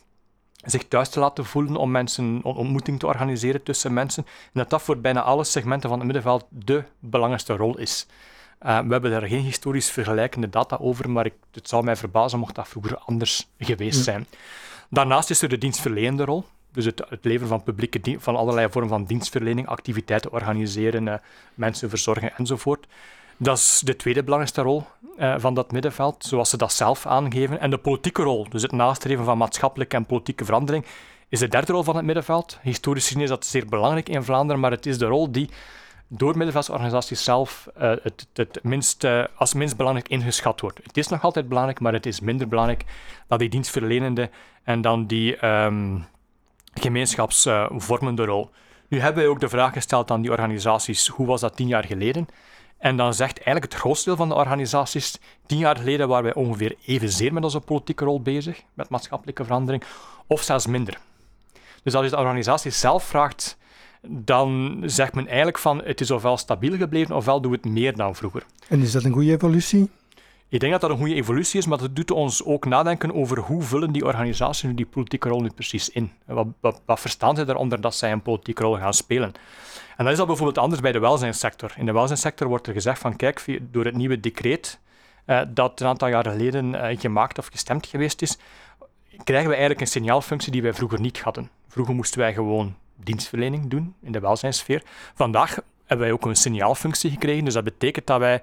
zich thuis te laten voelen, om mensen ontmoeting te organiseren tussen mensen. En dat dat voor bijna alle segmenten van het middenveld de belangrijkste rol is. Uh, we hebben daar geen historisch vergelijkende data over, maar ik, het zou mij verbazen mocht dat vroeger anders geweest zijn. Daarnaast is er de dienstverlenende rol. Dus het, het leveren van publieke van allerlei vormen van dienstverlening, activiteiten organiseren, uh, mensen verzorgen enzovoort. Dat is de tweede belangrijkste rol uh, van dat middenveld, zoals ze dat zelf aangeven. En de politieke rol, dus het nastreven van maatschappelijke en politieke verandering, is de derde rol van het middenveld. Historisch gezien is dat zeer belangrijk in Vlaanderen, maar het is de rol die door middenveldsorganisaties zelf uh, het, het minst, als minst belangrijk ingeschat wordt. Het is nog altijd belangrijk, maar het is minder belangrijk dan die dienstverlenende en dan die um, gemeenschapsvormende rol. Nu hebben wij ook de vraag gesteld aan die organisaties, hoe was dat tien jaar geleden? En dan zegt eigenlijk het grootste deel van de organisaties, tien jaar geleden waren wij ongeveer evenzeer met onze politieke rol bezig, met maatschappelijke verandering, of zelfs minder. Dus als je de organisatie zelf vraagt, dan zegt men eigenlijk van het is ofwel stabiel gebleven, ofwel doen we het meer dan vroeger. En is dat een goede evolutie? Ik denk dat dat een goede evolutie is, maar dat doet ons ook nadenken over hoe vullen die organisaties nu die politieke rol nu precies in. Wat, wat, wat verstaan ze eronder dat zij een politieke rol gaan spelen? En dat is al bijvoorbeeld anders bij de welzijnssector. In de welzijnssector wordt er gezegd van kijk, door het nieuwe decreet uh, dat een aantal jaar geleden uh, gemaakt of gestemd geweest is, krijgen we eigenlijk een signaalfunctie die wij vroeger niet hadden. Vroeger moesten wij gewoon dienstverlening doen in de welzijnssfeer. Vandaag hebben wij ook een signaalfunctie gekregen, dus dat betekent dat wij,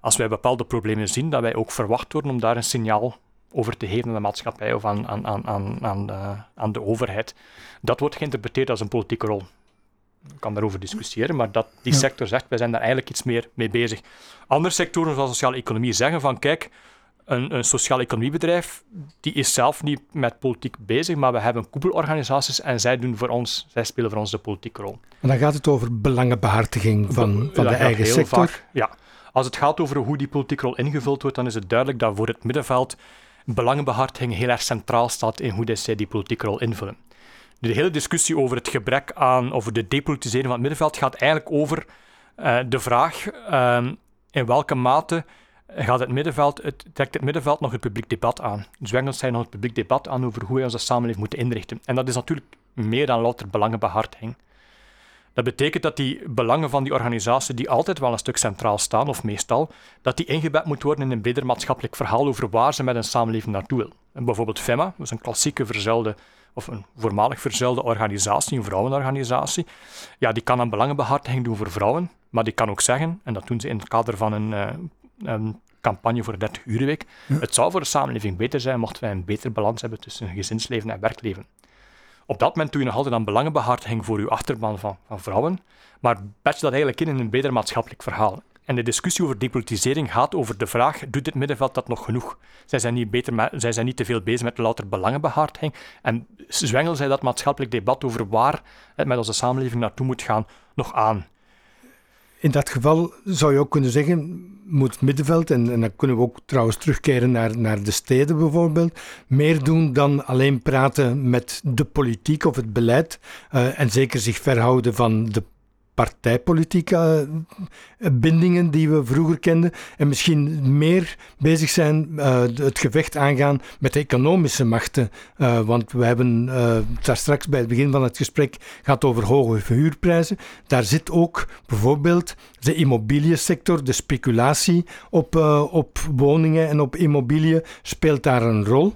als wij bepaalde problemen zien, dat wij ook verwacht worden om daar een signaal over te geven aan de maatschappij of aan, aan, aan, aan, de, aan de overheid. Dat wordt geïnterpreteerd als een politieke rol. Ik kan daarover discussiëren, maar dat die sector zegt, wij zijn daar eigenlijk iets meer mee bezig. Andere sectoren, zoals sociale economie, zeggen van kijk, een, een sociaal economiebedrijf die is zelf niet met politiek bezig, maar we hebben koepelorganisaties en zij, doen voor ons, zij spelen voor ons de politieke rol. En dan gaat het over belangenbehartiging van, van de eigen sector? Vaak, ja. Als het gaat over hoe die politieke rol ingevuld wordt, dan is het duidelijk dat voor het middenveld belangenbehartiging heel erg centraal staat in hoe zij die politieke rol invullen. De hele discussie over het gebrek aan, over de depolitisering van het middenveld, gaat eigenlijk over uh, de vraag uh, in welke mate gaat het middenveld, het, trekt het middenveld nog het publiek debat aan. Dus wij zijn nog het publiek debat aan over hoe wij onze samenleving moeten inrichten. En dat is natuurlijk meer dan louter belangenbehartiging. Dat betekent dat die belangen van die organisatie, die altijd wel een stuk centraal staan, of meestal, dat die ingebed moet worden in een breder maatschappelijk verhaal over waar ze met een samenleving naartoe wil. En bijvoorbeeld FEMA, dat is een klassieke verzuilde, of een voormalig verzuilde organisatie, een vrouwenorganisatie. Ja, die kan een belangenbehartiging doen voor vrouwen, maar die kan ook zeggen, en dat doen ze in het kader van een, uh, een campagne voor 30 uur week. Het zou voor de samenleving beter zijn mochten wij een betere balans hebben tussen gezinsleven en werkleven. Op dat moment doe je nog altijd aan belangenbehartiging voor uw achterban van, van vrouwen, maar je dat eigenlijk in in een beter maatschappelijk verhaal. En de discussie over depolitisering gaat over de vraag: doet dit middenveld dat nog genoeg? Zij zijn niet, beter zij zijn niet te veel bezig met louter belangenbehartiging. En zwengelen zij dat maatschappelijk debat over waar het met onze samenleving naartoe moet gaan nog aan? In dat geval zou je ook kunnen zeggen, moet het middenveld, en, en dan kunnen we ook trouwens terugkeren naar, naar de steden bijvoorbeeld, meer doen dan alleen praten met de politiek of het beleid. Uh, en zeker zich verhouden van de partijpolitieke eh, bindingen die we vroeger kenden. En misschien meer bezig zijn uh, het gevecht aangaan met de economische machten. Uh, want we hebben daar straks bij het begin van het gesprek gehad over hoge huurprijzen. Daar zit ook bijvoorbeeld de immobiliënsector, de speculatie op, op woningen en op immobiliën speelt daar een rol.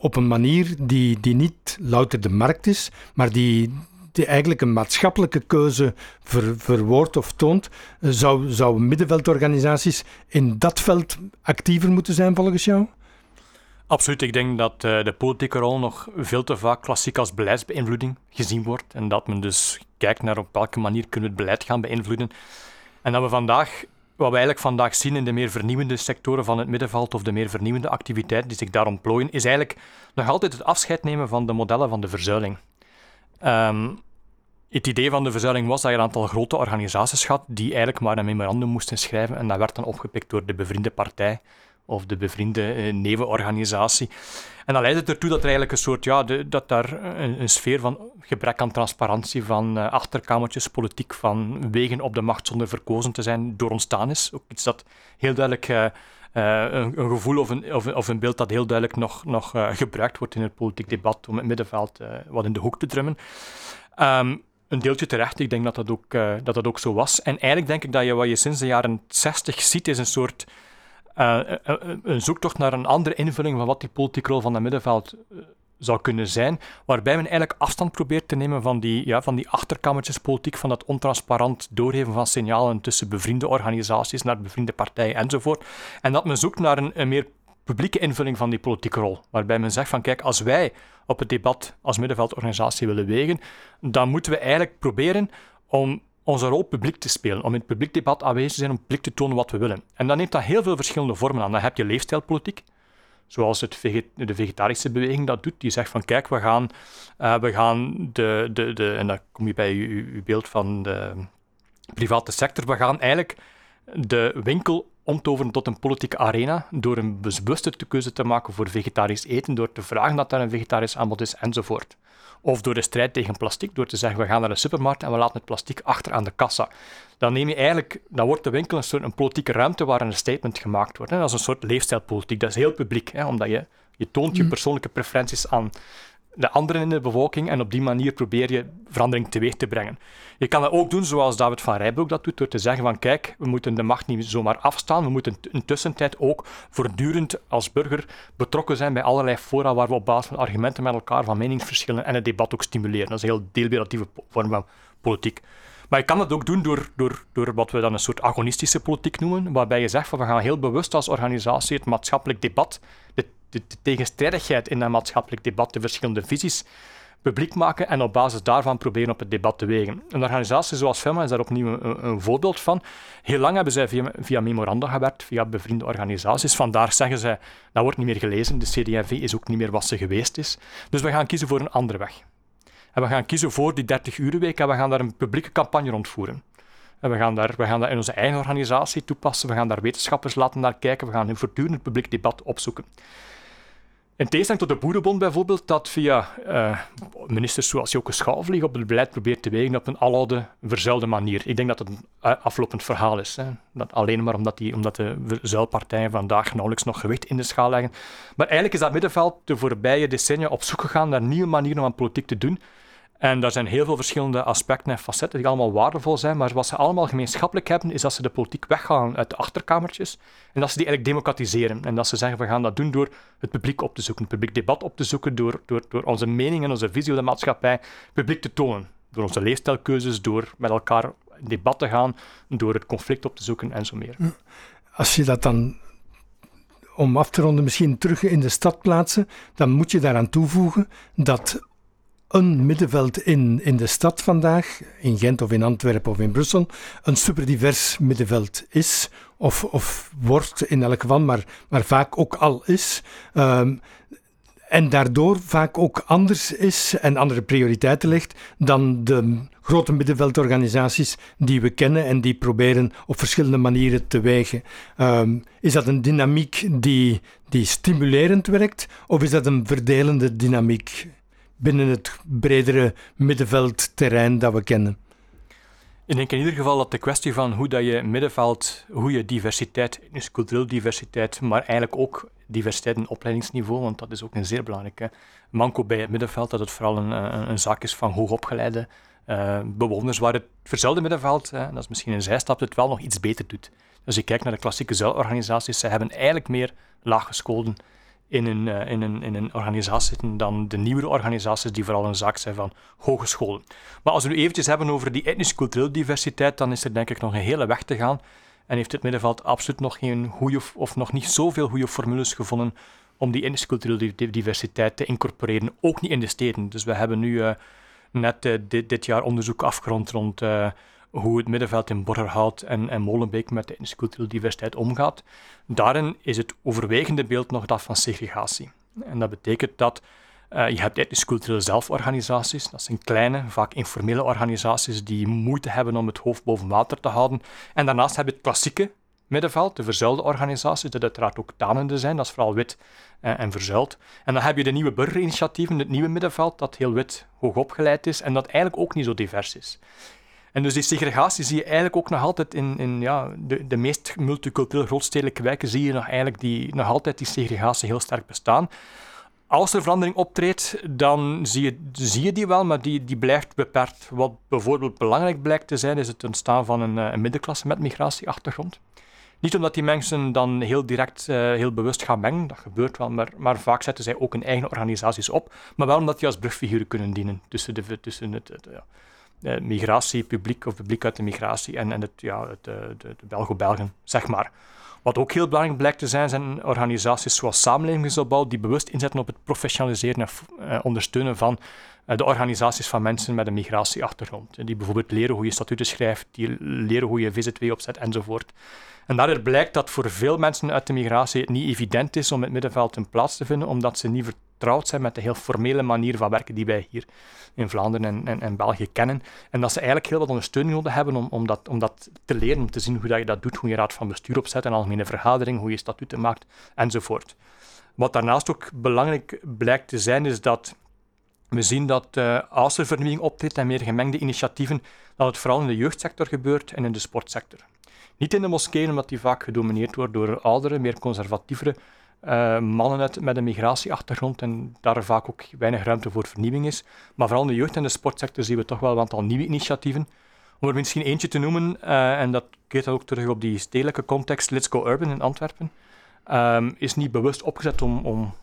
op een manier die, die niet louter de markt is, maar die die eigenlijk een maatschappelijke keuze ver, verwoordt of toont, eh, zou, middenveldorganisaties in dat veld actiever moeten zijn volgens jou? Absoluut. Ik denk dat uh, de politieke rol nog veel te vaak klassiek als beleidsbeïnvloeding gezien wordt. En dat men dus kijkt naar op welke manier kunnen we het beleid gaan beïnvloeden. En dat we vandaag, wat we eigenlijk vandaag zien in de meer vernieuwende sectoren van het middenveld of de meer vernieuwende activiteiten die zich daar ontplooien, is eigenlijk nog altijd het afscheid nemen van de modellen van de verzuiling. Um, het idee van de verzuiling was dat je een aantal grote organisaties had die eigenlijk maar een memorandum moesten schrijven en dat werd dan opgepikt door de bevriende partij of de bevriende uh, nevenorganisatie. En dat leidde ertoe dat er eigenlijk een soort, ja, dat daar een, sfeer van gebrek aan transparantie, van uh, achterkamertjes, politiek, van wegen op de macht zonder verkozen te zijn, door ontstaan is. Ook iets dat heel duidelijk uh, een, een, gevoel of een, of, een beeld dat heel duidelijk nog, nog gebruikt wordt in het politiek debat om het middenveld wat in de hoek te drummen. Um, een deeltje terecht. Ik denk dat dat ook, dat dat ook zo was. En eigenlijk denk ik dat je wat je sinds de jaren 60 ziet, is een soort een zoektocht naar een andere invulling van wat die politieke rol van het middenveld zou kunnen zijn, waarbij men eigenlijk afstand probeert te nemen van die, ja, van die achterkamertjespolitiek, van dat ontransparant doorgeven van signalen tussen bevriende organisaties naar bevriende partijen enzovoort. En dat men zoekt naar een, meer publieke invulling van die politieke rol. Waarbij men zegt van kijk, als wij op het debat als middenveldorganisatie willen wegen, dan moeten we eigenlijk proberen om onze rol publiek te spelen, om in het publiek debat aanwezig te zijn, om publiek te tonen wat we willen. En dan neemt dat heel veel verschillende vormen aan. Dan heb je leefstijlpolitiek, zoals het de vegetarische beweging dat doet. Die zegt van kijk, we gaan, uh, we gaan de, de, de, en dan kom je bij uw beeld van de private sector, we gaan eigenlijk de winkel omtoveren tot een politieke arena door een bewuste keuze te maken voor vegetarisch eten, door te vragen dat er een vegetarisch aanbod is enzovoort. Of door de strijd tegen plastic, door te zeggen we gaan naar de supermarkt en we laten het plastic achter aan de kassa. Dan neem je eigenlijk, dan wordt de winkel een soort een politieke ruimte waar een statement gemaakt wordt. Hè. Dat is een soort leefstijlpolitiek, dat is heel publiek, hè, omdat je, je toont je mm. persoonlijke preferenties aan de anderen in de bevolking en op die manier probeer je verandering teweeg te brengen. Je kan dat ook doen zoals David van Rijbroek dat doet, door te zeggen van kijk, we moeten de macht niet zomaar afstaan, we moeten in tussentijd ook voortdurend als burger betrokken zijn bij allerlei fora waar we op basis van argumenten met elkaar van meningsverschillen en het debat ook stimuleren. Dat is een heel deelberatieve vorm van politiek. Maar je kan dat ook doen door, door, door wat we dan een soort agonistische politiek noemen, waarbij je zegt van we gaan heel bewust als organisatie het maatschappelijk debat, de de, tegenstrijdigheid in dat maatschappelijk debat, de verschillende visies, publiek maken en op basis daarvan proberen op het debat te wegen. Een organisatie zoals FEMA is daar opnieuw een, een voorbeeld van. Heel lang hebben zij via, via, memoranda gewerkt, via bevriende organisaties. Vandaar zeggen zij, dat wordt niet meer gelezen, de CD&V is ook niet meer wat ze geweest is. Dus we gaan kiezen voor een andere weg. En we gaan kiezen voor die 30-urenweek en we gaan daar een publieke campagne rondvoeren. En we gaan, daar, we gaan dat in onze eigen organisatie toepassen, we gaan daar wetenschappers laten naar kijken, we gaan een voortdurend publiek debat opzoeken. In tegenstelling tot de Boerenbond bijvoorbeeld, dat via uh, ministers zoals Joke Schouwvlieg op het beleid probeert te wegen op een aloude, verzuilde manier. Ik denk dat het een aflopend verhaal is. Hè. Dat alleen maar omdat, die, omdat de verzuilpartijen vandaag nauwelijks nog gewicht in de schaal leggen. Maar eigenlijk is dat middenveld de voorbije decennia op zoek gegaan naar nieuwe manieren om aan politiek te doen. En daar zijn heel veel verschillende aspecten en facetten die allemaal waardevol zijn, maar wat ze allemaal gemeenschappelijk hebben, is dat ze de politiek weghalen uit de achterkamertjes en dat ze die eigenlijk democratiseren. En dat ze zeggen, we gaan dat doen door het publiek op te zoeken, het publiek debat op te zoeken, door, door, door onze mening en onze visie op de maatschappij publiek te tonen. Door onze leefstijlkeuzes, door met elkaar in debat te gaan, door het conflict op te zoeken en zo meer. Als je dat dan om af te ronden misschien terug in de stad plaatsen, dan moet je daaraan toevoegen dat een middenveld in, in de stad vandaag, in Gent of in Antwerpen of in Brussel, een superdivers middenveld is, of, of wordt in elk geval, maar, maar vaak ook al is. Um, en daardoor vaak ook anders is en andere prioriteiten legt dan de grote middenveldorganisaties die we kennen en die proberen op verschillende manieren te wegen. Um, is dat een dynamiek die, die stimulerend werkt of is dat een verdelende dynamiek? Binnen het bredere middenveldterrein dat we kennen. Ik denk in ieder geval dat de kwestie van hoe dat je middenveld, hoe je diversiteit, dus cultureel diversiteit, maar eigenlijk ook diversiteit in opleidingsniveau, want dat is ook een zeer belangrijke manco bij het middenveld, dat het vooral een, een, zaak is van hoogopgeleide uh, bewoners, waar het verzelde middenveld, dat is misschien een zijstap, het wel nog iets beter doet. Als je kijkt naar de klassieke zuilorganisaties, ze hebben eigenlijk meer laaggeschoolden in een, uh, in, een, in een organisatie zitten dan de nieuwere organisaties die vooral een zaak zijn van hogescholen. Maar als we nu eventjes hebben over die etnisch-culturele diversiteit, dan is er denk ik nog een hele weg te gaan. En heeft het middenveld absoluut nog geen goede, of nog niet zoveel goede formules gevonden om die etnisch-culturele diversiteit te incorporeren, ook niet in de steden. Dus we hebben nu uh, net uh, dit, dit, jaar onderzoek afgerond rond hoe het middenveld in Borgerhout en, en Molenbeek met de culturele diversiteit omgaat. Daarin is het overwegende beeld nog dat van segregatie. En dat betekent dat uh, je hebt etnisch culturele zelforganisaties. Dat zijn kleine, vaak informele organisaties die moeite hebben om het hoofd boven water te houden. En daarnaast heb je het klassieke middenveld, de verzuilde organisaties, dat uiteraard ook tanende zijn, dat is vooral wit en, en verzuild. En dan heb je de nieuwe burgerinitiatieven, het nieuwe middenveld, dat heel wit hoog opgeleid is en dat eigenlijk ook niet zo divers is. En dus die segregatie zie je eigenlijk ook nog altijd in, in ja, de, de meest multiculturele grootstedelijke wijken, zie je nog eigenlijk die, nog altijd die segregatie heel sterk bestaan. Als er verandering optreedt, dan zie je, zie je die wel, maar die, die blijft beperkt. Wat bijvoorbeeld belangrijk blijkt te zijn, is het ontstaan van een, eh, een middenklasse met migratieachtergrond. Niet omdat die mensen dan heel direct, uh, heel bewust gaan mengen, dat gebeurt wel, maar, maar vaak zetten zij ook hun eigen organisaties op, maar wel omdat die als brugfiguren kunnen dienen tussen, de, tussen het, het ja, eh, migratie, publiek of publiek uit de migratie en, en het, ja, het, eh, de, de Belgo-Belgen, zeg maar. Wat ook heel belangrijk blijkt te zijn, zijn organisaties zoals Samenlevingsopbouw, die bewust inzetten op het professionaliseren en uh, ondersteunen van uh, de organisaties van mensen met een migratieachtergrond. Die bijvoorbeeld leren hoe je statuten schrijft, die leren hoe je VZW opzet enzovoort. En daaruit blijkt dat voor veel mensen uit de migratie het niet evident is om het middenveld een plaats te vinden, omdat ze niet vertrouwd zijn met de heel formele manier van werken die wij hier in Vlaanderen en, en, en België kennen. En dat ze eigenlijk heel wat ondersteuning nodig hebben om, om, dat, om dat te leren, om te zien hoe dat je dat doet, hoe je raad van bestuur opzet, een algemene vergadering, hoe je statuten maakt, enzovoort. Wat daarnaast ook belangrijk blijkt te zijn, is dat we zien dat uh, als er vernieuwing optreedt en meer gemengde initiatieven, dat het vooral in de jeugdsector gebeurt en in de sportsector. Niet in de moskeeën, omdat die vaak gedomineerd wordt door oudere, meer conservatievere uh, mannen met een migratieachtergrond en daar vaak ook weinig ruimte voor vernieuwing is. Maar vooral in de jeugd- en de sportsector zien we toch wel een aantal nieuwe initiatieven. Om er misschien eentje te noemen, uh, en dat keert ook terug op die stedelijke context, Let's Go Urban in Antwerpen, um, is niet bewust opgezet om, om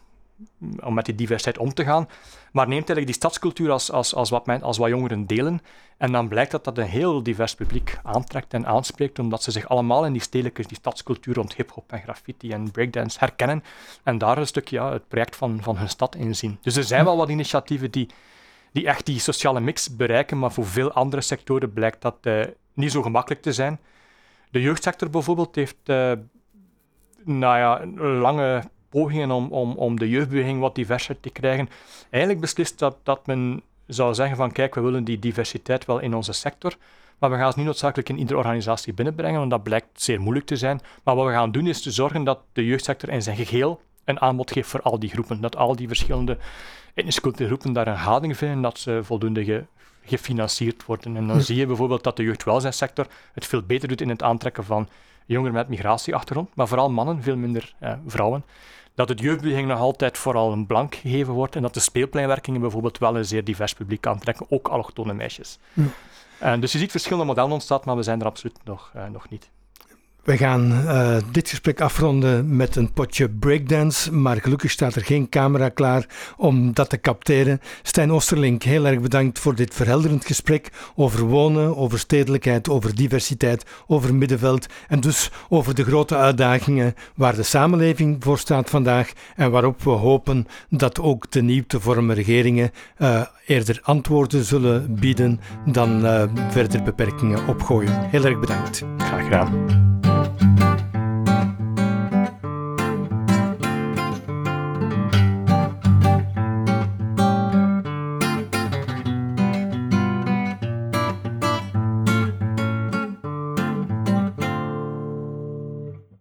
om met die diversiteit om te gaan. Maar neemt eigenlijk die stadscultuur als, als, als, wat, men, als wat jongeren delen. En dan blijkt dat dat een heel divers publiek aantrekt en aanspreekt, omdat ze zich allemaal in die stedelijke, die stadscultuur rond hip-hop en graffiti en breakdance herkennen. En daar een stukje ja, het project van, van hun stad in zien. Dus er zijn wel wat initiatieven die, die echt die sociale mix bereiken, maar voor veel andere sectoren blijkt dat uh, niet zo gemakkelijk te zijn. De jeugdsector bijvoorbeeld heeft uh, nou ja, lange pogingen om, om, om de jeugdbeweging wat diverser te krijgen, eigenlijk beslist dat, dat men zou zeggen van kijk, we willen die diversiteit wel in onze sector, maar we gaan het niet noodzakelijk in iedere organisatie binnenbrengen, want dat blijkt zeer moeilijk te zijn. Maar wat we gaan doen is te zorgen dat de jeugdsector in zijn geheel een aanbod geeft voor al die groepen. Dat al die verschillende etnische groepen daar een houding vinden, dat ze voldoende gefinancierd worden. En dan zie je bijvoorbeeld dat de jeugdwelzijnssector het veel beter doet in het aantrekken van jongeren met migratieachtergrond, maar vooral mannen, veel minder eh, vrouwen dat het jeugdbeweging nog altijd vooral een blank gegeven wordt en dat de speelpleinwerkingen bijvoorbeeld wel een zeer divers publiek aantrekken, ook allochtone meisjes. Ja. Uh, dus je ziet verschillende modellen ontstaan, maar we zijn er absoluut nog, uh, nog niet. We gaan uh, dit gesprek afronden met een potje breakdance, maar gelukkig staat er geen camera klaar om dat te capteren. Stijn Osterlink, heel erg bedankt voor dit verhelderend gesprek over wonen, over stedelijkheid, over diversiteit, over middenveld en dus over de grote uitdagingen waar de samenleving voor staat vandaag en waarop we hopen dat ook de nieuw te vormen regeringen uh, eerder antwoorden zullen bieden dan uh, verder beperkingen opgooien. Heel erg bedankt. Graag gedaan.